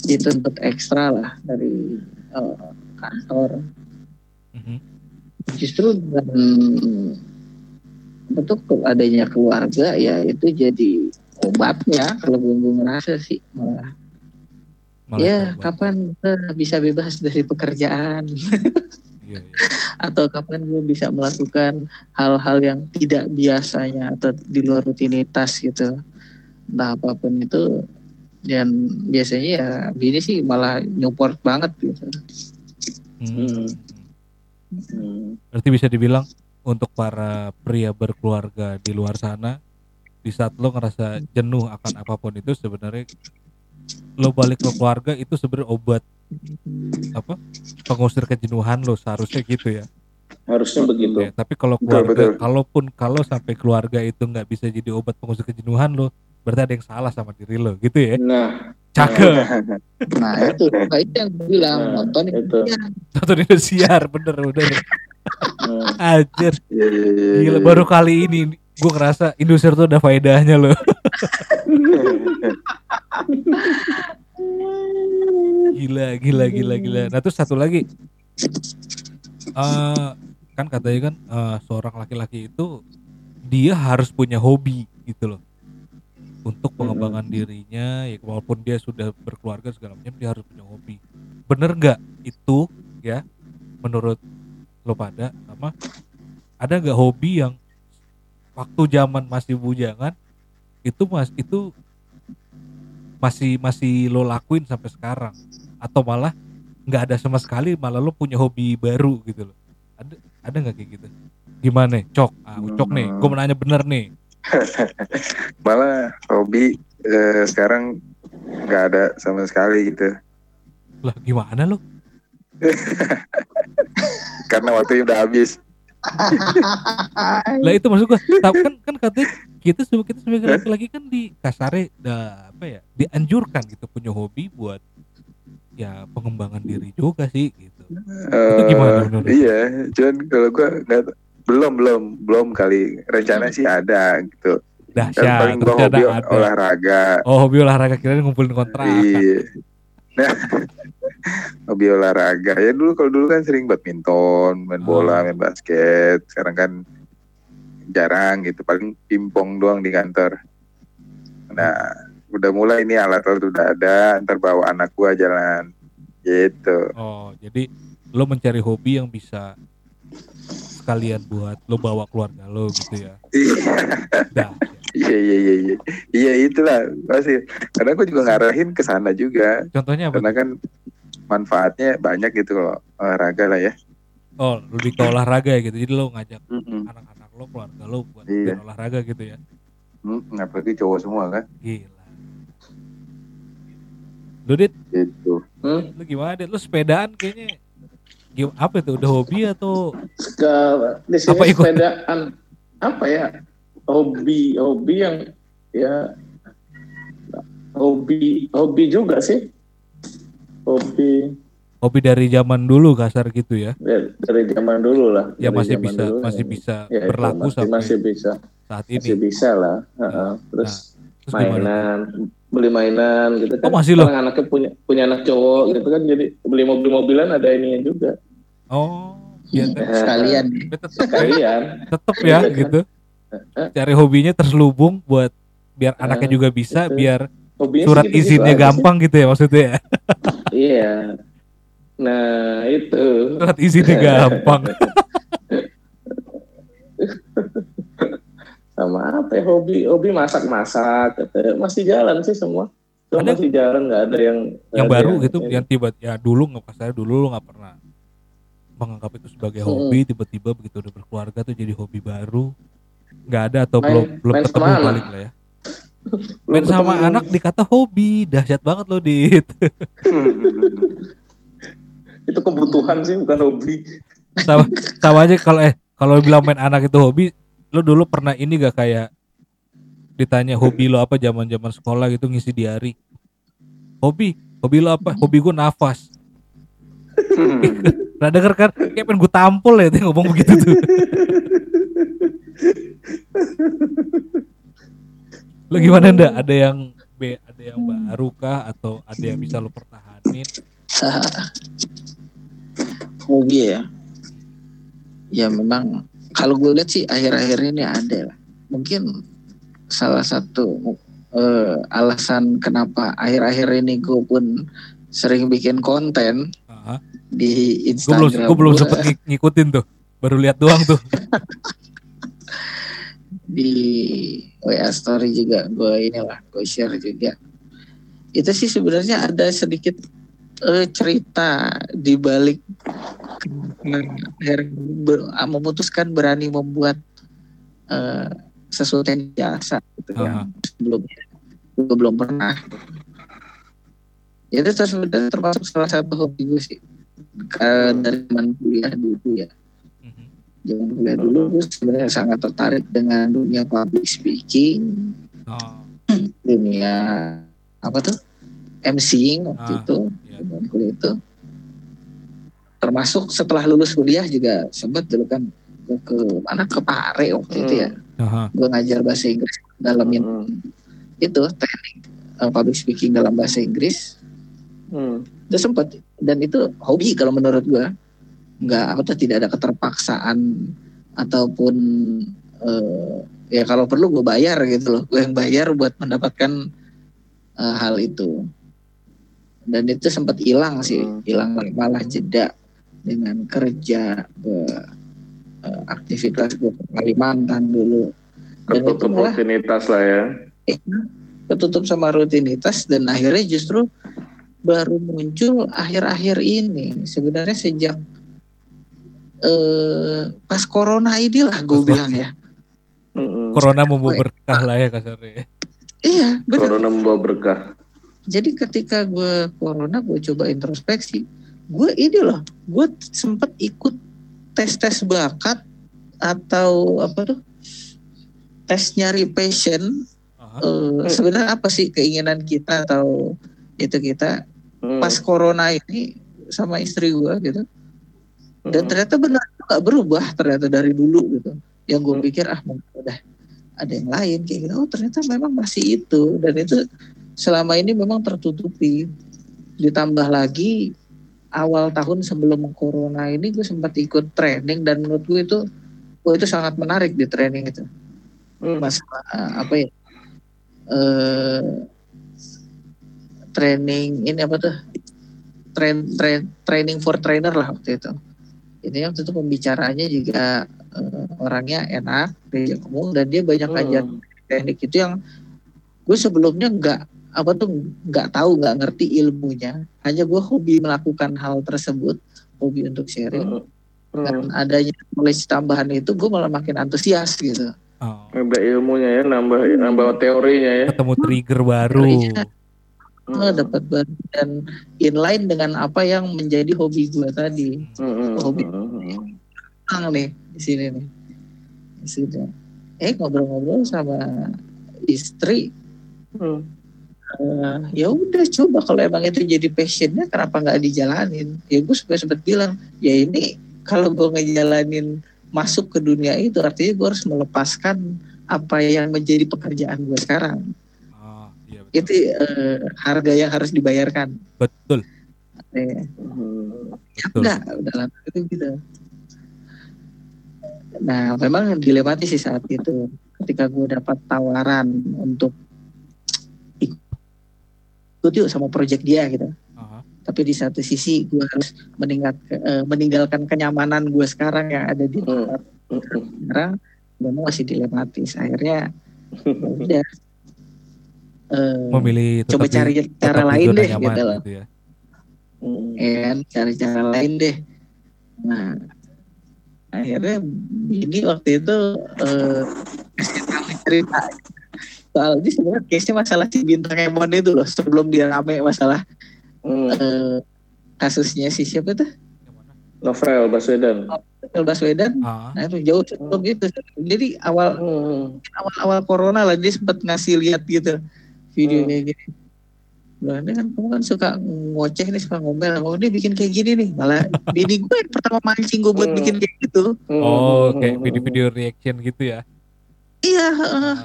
dituntut ekstra lah dari eh, kantor Mhm. justru dengan bentuk adanya keluarga ya itu jadi obatnya kalau gue gue ngerasa sih malah Malah ya kapan gue bisa bebas dari pekerjaan Iya, iya. <laughs> atau kapan gue bisa melakukan hal-hal yang tidak biasanya atau di luar rutinitas gitu entah apa pun itu dan biasanya ya gini sih malah nyupport banget gitu Hmm. Hmm. Berarti bisa dibilang untuk para pria berkeluarga di luar sana di saat lo ngerasa jenuh akan apa pun itu sebenarnya lo balik ke keluarga itu sebenarnya obat apa pengusir kejenuhan lo seharusnya gitu ya. Harusnya begitu. Ya, tapi kalau Betul, keluarga betul. kalaupun kalau sampai keluarga itu nggak bisa jadi obat pengusir kejenuhan lo berarti ada yang salah sama diri lo gitu ya. Nah, Cakep. nah itu nah, itu yang bilang Nah, nonton itu. Nonton Indosiar bener bener. Hmm. Anjir. Iya, Gila iya. baru kali ini gue ngerasa Indosiar tuh ada faedahnya loh. <laughs> Gila, gila, gila, gila. Nah terus satu lagi, eh kan katanya kan eh, seorang laki-laki itu dia harus punya hobi gitu loh untuk pengembangan dirinya. Ya walaupun dia sudah berkeluarga segala macam, dia harus punya hobi. Bener nggak itu ya? Menurut lo pada sama ada nggak hobi yang waktu zaman masih bujangan itu mas itu masih masih lo lakuin sampai sekarang? Atau malah nggak ada sama sekali malah lo punya hobi baru gitu loh. Ada ada nggak kayak gitu? Gimana cok ah cok nih gue menanya bener nih. <laughs> Malah hobi eh, sekarang nggak ada sama sekali gitu. lah gimana lo <laughs> Karena waktunya udah habis. lah itu maksud gue tapi kan kan katanya kita sebagai kita sebagai laki-laki kan di kasare dah apa ya dianjurkan gitu punya hobi buat ya pengembangan diri juga sih gitu Eh, gimana menurut? Iya, cuman kalau gua nggak belum belum belum kali rencana sih ada gitu. Kan dahsyat paling gua hobi ada olahraga. oh hobi olahraga kira ngumpulin kontrakan Iya. Nah, hobi olahraga. Ya dulu kalau dulu kan sering badminton, main bola, Ah. main basket. Sekarang kan jarang gitu. Paling pingpong doang di kantor. Nah, udah mulai ini alat-alat udah ada. Ntar bawa anak gua jalan. Gitu. Oh, jadi lo mencari hobi yang bisa sekalian buat lo bawa keluarga lo gitu ya. Dah. Iya iya iya iya. Iya itulah pasti. Karena aku juga ngarahin ke sana juga. Contohnya apa? Karena kan manfaatnya banyak gitu kalau olahraga lah ya. Oh, lebih ke olahraga ya gitu. Jadi lo ngajak Mm-mm. anak-anak lo, keluarga lo buat Iya. olahraga gitu ya. Mm, apalagi cowok semua kan. Gila. Lu dit, Gitu. Hmm? lu gimana dit? Lu sepedaan kayaknya gim- apa itu udah hobi atau Ke, di sini Apa ikut? sepedaan apa ya? Hobi, hobi yang ya hobi, hobi juga sih. Hobi hobi dari zaman dulu kasar gitu ya? dari, dari zaman dulu lah. Ya Dari masih bisa dulu, masih ya. bisa Ya, berlaku masih, sampai masih bisa, saat masih ini. bisa lah. Heeh. Nah, Terus Terus gimana? mainan, beli mainan gitu kan. Oh, masih loh? Orang anaknya punya punya anak cowok gitu kan, jadi beli mobil-mobilan ada ininya juga. Oh, ya sekalian tetap ya, Sekalian. tetep ya gitu. Cari hobinya terselubung buat biar anaknya juga bisa, itu. biar Hobinya surat gitu-gitu izinnya aja sih. gampang gitu ya maksudnya ya. <laughs> Iya. Nah, itu. Surat izinnya gampang. <laughs> Sama apa ya hobi hobi masak-masak gitu. Masih jalan sih semua. Semua Ada- masih jalan nggak ada yang yang ada baru gitu ini. yang tiba ya dulu nggak kasar dulu lu nggak pernah menganggap itu sebagai Hmm. hobi tiba-tiba begitu udah berkeluarga tuh jadi hobi baru nggak ada atau Main- belum belum main ketemu balik lah ya main sama anak dikata hobi. Dahsyat banget loh dit. <laughs> Itu kebutuhan sih bukan hobi. sama sama aja kalau eh kalau bilang main anak itu hobi lu dulu pernah ini gak kayak ditanya hobi lo apa zaman zaman sekolah gitu ngisi diary hobi? Hobi lo apa? Hobi gue nafas. <laughs> Nah denger kan? Kayak pengen gue tampol ya dia ngomong begitu tuh. <laughs> Lo gimana ndak? Ada yang B, ada yang baru kah atau ada yang bisa lo pertahanin? <laughs> hobi ya ya memang kalau gue lihat sih akhir-akhir ini ada lah mungkin salah satu eh, alasan kenapa akhir-akhir ini gue pun sering bikin konten Aha. di Gue belum Instagram gue belum gua, sempet ng- ngikutin tuh. Baru lihat doang tuh. <laughs> di WA story juga gue inilah gue share juga. Itu sih sebenarnya ada sedikit eh, cerita di balik ber- memutuskan berani membuat eh, sesuatu yang biasa gitu Aha. yang sebelumnya gue belum pernah. Itu terus sebenarnya termasuk salah satu hobi gue sih. Ke- dari zaman kuliah dulu ya Zaman kuliah dulu gue sebenarnya sangat tertarik dengan dunia public speaking. Oh, dunia apa tuh? MCing waktu Ah, itu iya. kuliah itu. Termasuk setelah lulus kuliah juga sempat dulu kan ke mana? Ke Pare waktu itu ya. Aha. gue ngajar bahasa Inggris dalamin Hmm. itu teknik uh, public speaking dalam bahasa Inggris. Hmm. itu sempat dan itu hobi kalau menurut gue nggak apa tidak ada keterpaksaan ataupun eh, ya kalau perlu gue bayar gitu loh gue yang bayar buat mendapatkan eh, hal itu dan itu sempat hilang sih Hmm. hilang malah jeda dengan kerja ke eh, aktivitas gue ke Kalimantan dulu dan Ketutup malah rutinitas lah ya. ketutup sama rutinitas dan akhirnya justru baru muncul akhir-akhir ini sebenarnya sejak eh pas corona inilah gue Pas bilang ya. Corona membawa berkah lah ya kasarnya. iya benar. Corona membawa berkah. jadi ketika gue corona gue coba introspeksi. Gue ini loh gue sempet ikut tes tes bakat atau apa tuh? Tes nyari passion. Eh, sebenarnya apa sih keinginan kita atau itu kita? Hmm. pas corona ini sama istri gua gitu dan ternyata benar nggak berubah ternyata dari dulu gitu. Yang gue pikir ah mungkin udah ada yang lain kayak gitu. Oh ternyata memang masih itu. Dan itu selama ini memang tertutupi. Ditambah lagi awal tahun sebelum corona ini gue sempat ikut training dan menurut gue itu oh itu sangat menarik di training itu. Hmm. masalah eh, apa ya? Eh training ini apa tuh? Train, train training for trainer lah waktu itu ini waktu itu pembicaraannya juga eh, orangnya enak dia ngomong dan dia banyak Hmm. ajar teknik itu yang gue sebelumnya nggak apa tuh nggak tahu nggak ngerti ilmunya hanya gue hobi melakukan hal tersebut hobi untuk sharing Hmm. dan adanya knowledge tambahan itu gue malah makin antusias gitu Oh. Ada ilmunya ya, nambah nambah teorinya ya. Ketemu trigger baru. Teorinya. Oh, dapat bantu dan inline dengan apa yang menjadi hobi gue tadi. Hmm, hmm, hobi. hmm, Tenang nih di sini nih. Sudah. Eh ngobrol-ngobrol sama istri. hmm. eh, ya udah coba kalau emang itu jadi passionnya kenapa nggak dijalanin? Ya gue sempat sempat bilang ya ini kalau gue ngejalanin masuk ke dunia itu artinya gue harus melepaskan apa yang menjadi pekerjaan gue sekarang. Itu eh, harga yang harus dibayarkan. Betul. Hmm. ya Betul. enggak udah lah itu gitu nah memang dilematis sih saat itu ketika gue dapat tawaran untuk ikut yuk sama project dia gitu Aha. tapi di satu sisi gue harus meninggal, eh, meninggalkan kenyamanan gue sekarang yang ada di tempat Hmm. sekarang memang masih dilematis akhirnya ya udah eh, Memilih tetap coba di- cari tetap cara di lain deh nyaman gitu loh gitu ya. Hmm. ya kan cari cara lain deh nah akhirnya ini waktu itu eh kasih tahu cerita soal ini sebenarnya case-nya masalah si bintang Emon itu loh sebelum dia rame masalah Hmm. eh, kasusnya si siapa tuh? Novel Baswedan. Novel Baswedan Ah, nah itu jauh sebelum itu jadi awal Hmm. awal-awal corona lah dia sempat ngasih lihat gitu video Hmm. kayak gini Nah, ini kan kamu kan suka ngoceh nih suka ngomel mau dia bikin kayak gini nih malah <laughs> bini gue yang pertama mancing gue buat Hmm. bikin kayak gitu Hmm. oh, Hmm. kayak video-video reaction gitu ya. iya heeh.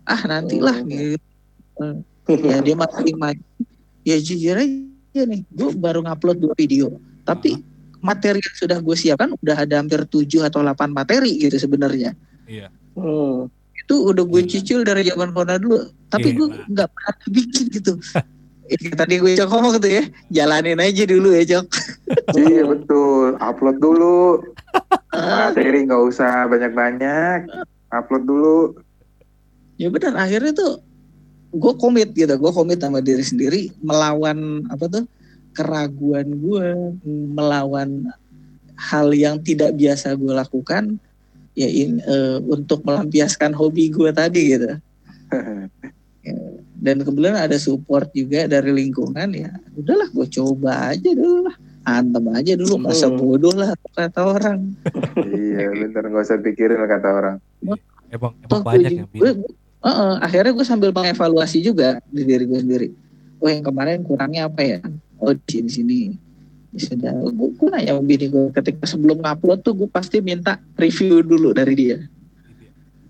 Ah, ah nantilah gitu ya dia mancing mancing ya jujur aja nih gue baru ngupload dua video tapi materi yang sudah gue siapkan udah ada hampir 7 atau 8 materi gitu sebenarnya Iya. Hmm. Itu udah gue Gila. cicil dari zaman corona dulu. Tapi gue Gila. nggak pernah bikin gitu. <laughs> Tadi gue cok ngomong tuh ya. Jalanin aja dulu ya cok. <laughs> Iya betul. Upload dulu. <laughs> Materi nggak usah banyak-banyak. Upload dulu. Ya benar akhirnya tuh gue komit gitu. Gue komit sama diri sendiri melawan apa tuh? Keraguan gue melawan hal yang tidak biasa gue lakukan ya in, eh, untuk melampiaskan hobi gue tadi gitu <laughs> Ya, dan kebetulan ada support juga dari lingkungan ya udahlah gue coba aja dulu lah antem aja dulu masa Hmm. bodoh lah kata orang iya bener nggak usah pikirin lah kata orang Emang banyak gue- yang gue- akhirnya gue sambil mengevaluasi juga di diri gue sendiri. Oh yang kemarin kurangnya apa ya? Oh di sini sini. Sudah, gue, gue nanya sama bini gue ketika sebelum ngupload tuh gue pasti minta review dulu dari dia,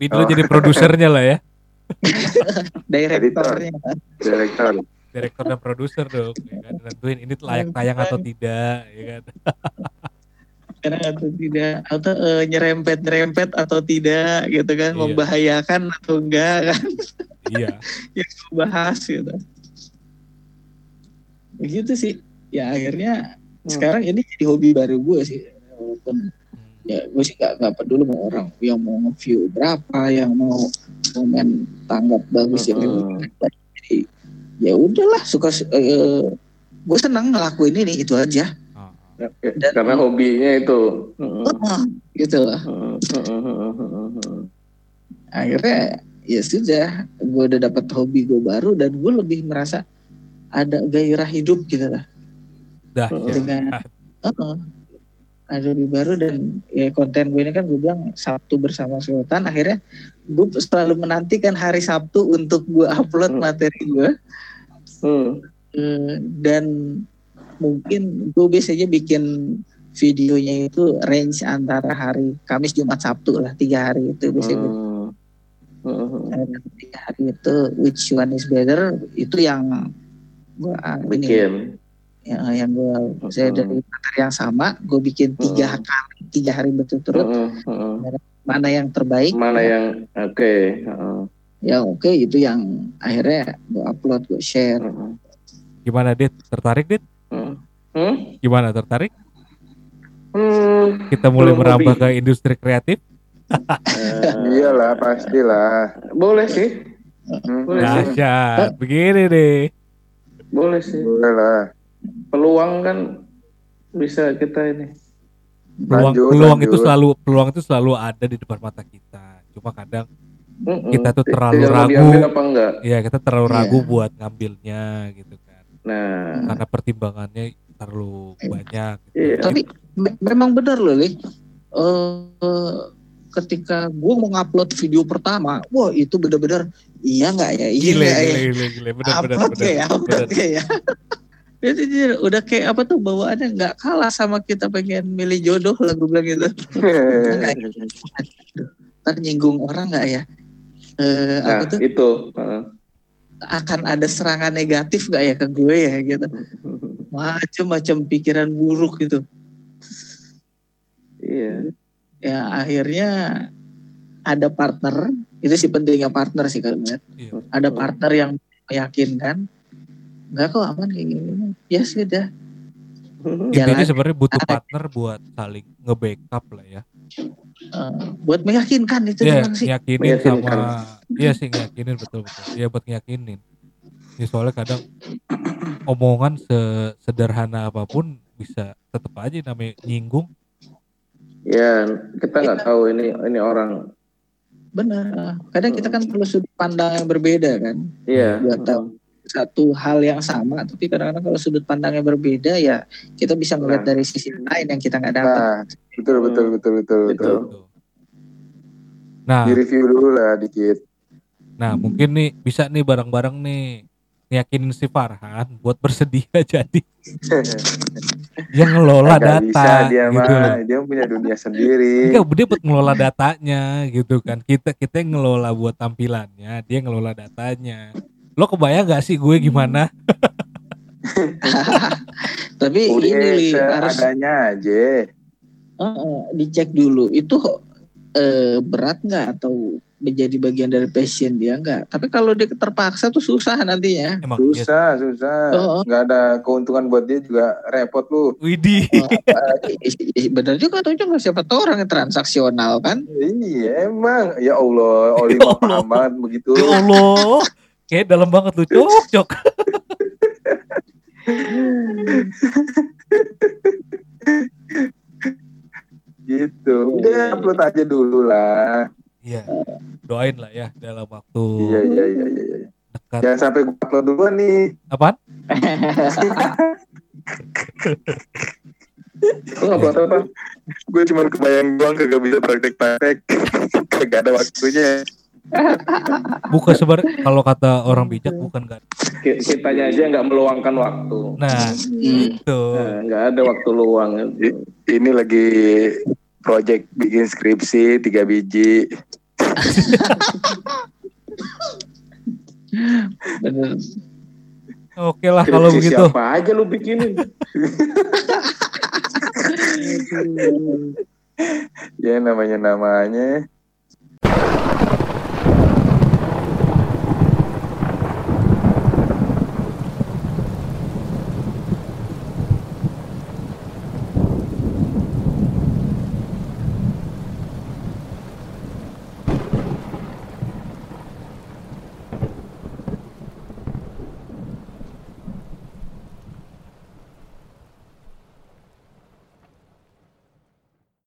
Bini lo Oh. jadi produsernya lah ya. <laughs> direktornya. direktor Direktur dan produser dong. Ya kan? Nentuin ini layak tayang atau tidak. Ya kan? <laughs> Karena atau tidak, atau eh, nyerempet nyerempet atau tidak gitu kan, Iya. membahayakan atau enggak kan, <laughs> iya. yang bahas gitu. Begitu sih. Ya akhirnya sekarang ini jadi hobi baru gue sih. Walaupun Hmm. ya gue sih gak, gak peduli mau orang yang mau nge-view berapa yang mau komen tanggap bagus ya Mm-mm. jadi ya udahlah suka eh, gue senang ngelakuin ini itu aja ah. Ya, ya, Dan- Karena hobinya itu. Hmm. Heeh, gitu lah Hmm, hmm, hmm, hmm, hmm, hmm. akhirnya ya sudah gue udah dapat hobi gue baru dan gue lebih merasa ada gairah hidup gitu lah Dah, ya. dengan Heeh. ada hobi baru dan ya konten gue ini kan gue bilang Sabtu bersama Sultan akhirnya gue selalu menantikan hari Sabtu untuk gue upload Hmm. materi gue Hmm. Eh, dan mungkin gue biasanya bikin videonya itu range antara hari Kamis Jumat Sabtu lah tiga hari itu biasanya gue Hmm. Dan tiga hari itu which one is better itu yang gue ini Bikin. Yang, yang gue saya Hmm. dari materi yang sama gue bikin tiga Hmm. kali tiga hari berturut-turut Hmm, hmm. mana yang terbaik Mana yang oke. Hmm, ya oke itu yang akhirnya gue upload gue share hmm, Gimana Dit? Tertarik Dit? hmm. Hmm? Gimana tertarik? Hmm. Kita mulai Belum merambah hobi. ke industri kreatif. <laughs> Eh, iyalah pastilah boleh sih, Hmm, Boleh sih. Dahsyat. Begini deh. boleh sih. boleh lah Peluang kan bisa kita ini. Peluang, Lanjut, peluang itu lanjut. selalu peluang itu selalu ada di depan mata kita. Cuma kadang Mm-mm. kita tuh terlalu mau ragu. apa enggak ya kita terlalu Iya. ragu buat ngambilnya gitu kan nah karena pertimbangannya terlalu banyak gitu. Iya. Tapi me- memang benar loh. Eh, ketika gue mau ngupload video pertama, wah itu benar-benar iya nggak ya, iya gile nggak ya, gile gile gile benar benar upload benar kayak upload benar. kayak. Itu dia udah kayak apa tuh bawaannya nggak kalah sama kita pengen milih jodoh lah gue bilang gitu. <laughs> Ntar nyinggung orang nggak ya? Eh, nah apa tuh itu Heeh. akan ada serangan negatif nggak ya ke gue ya gitu. Macem-macem pikiran buruk gitu. iya ya akhirnya ada partner itu sih pentingnya partner sih kalau. Iya. ada partner yang meyakinkan enggak kok aman kayak gini ya sudah intinya Jalan. sebenarnya butuh partner buat saling nge-backup lah ya Eh, buat meyakinkan itu Iya, memang sih Meyakinkan. sama iya sih ngiyakinin betul betul. Iya buat ngiyakinin. Ya, soalnya kadang omongan sesederhana apa pun bisa tetap aja namanya nyinggung. ya kita nggak tahu ini ini orang benar kadang kita kan perlu sudut pandang yang berbeda kan iya Buat tahu. Satu hal yang sama tapi kadang-kadang kalau sudut pandangnya berbeda ya kita bisa melihat Nah. dari sisi lain yang kita nggak dapat Nah, betul betul betul betul betul. Betul. Gitu. Nah, Di review dulu lah dikit. nah mungkin nih bisa nih bareng-bareng nih ngiyakinin si Farhan buat bersedia <laughs> jadi <laughs> yang ngelola Nggak data bisa dia gitu mah, dia punya dunia sendiri. Enggak, dia buat ngelola datanya gitu kan. Kita kita yang ngelola buat tampilannya, dia ngelola datanya. Lo kebayang gak sih gue gimana? <laughs> tapi Udah ini Li, harus seadanya aja. Heeh, dicek dulu itu eh, berat nggak atau menjadi bagian dari passion dia nggak tapi kalau dia terpaksa tuh susah nantinya Emang iya. Susah, susah. Oh. Nggak ada keuntungan buat dia juga repot lu. Widih. Eh, benar juga tuh juga siapa tahu orang yang transaksional kan Iya emang. Ya Allah, Oli <laughs> Ya paham banget begitu. Ya Allah. Kayak dalam banget lu cok cok. Gitu. Udah upload aja dulu lah. Iya. Doain lah ya dalam waktu Iya, iya, iya, iya. iya. dekat. Jangan sampai gue upload duluan nih. Apaan? Lu nggak upload apa Gue cuma kebayang doang kagak bisa praktek-praktek. <laughs> kagak ada waktunya. <laughs> Bukan sebar kalau kata orang bijak bukan kan. Ki- kitanya aja nggak meluangkan waktu Nah, Hmm. itu. Nah, nggak ada waktu luang Ini lagi project bikin skripsi tiga biji. bener <laughs> Oke lah kalau begitu. siapa aja lu bikinin <laughs> Ya namanya namanya.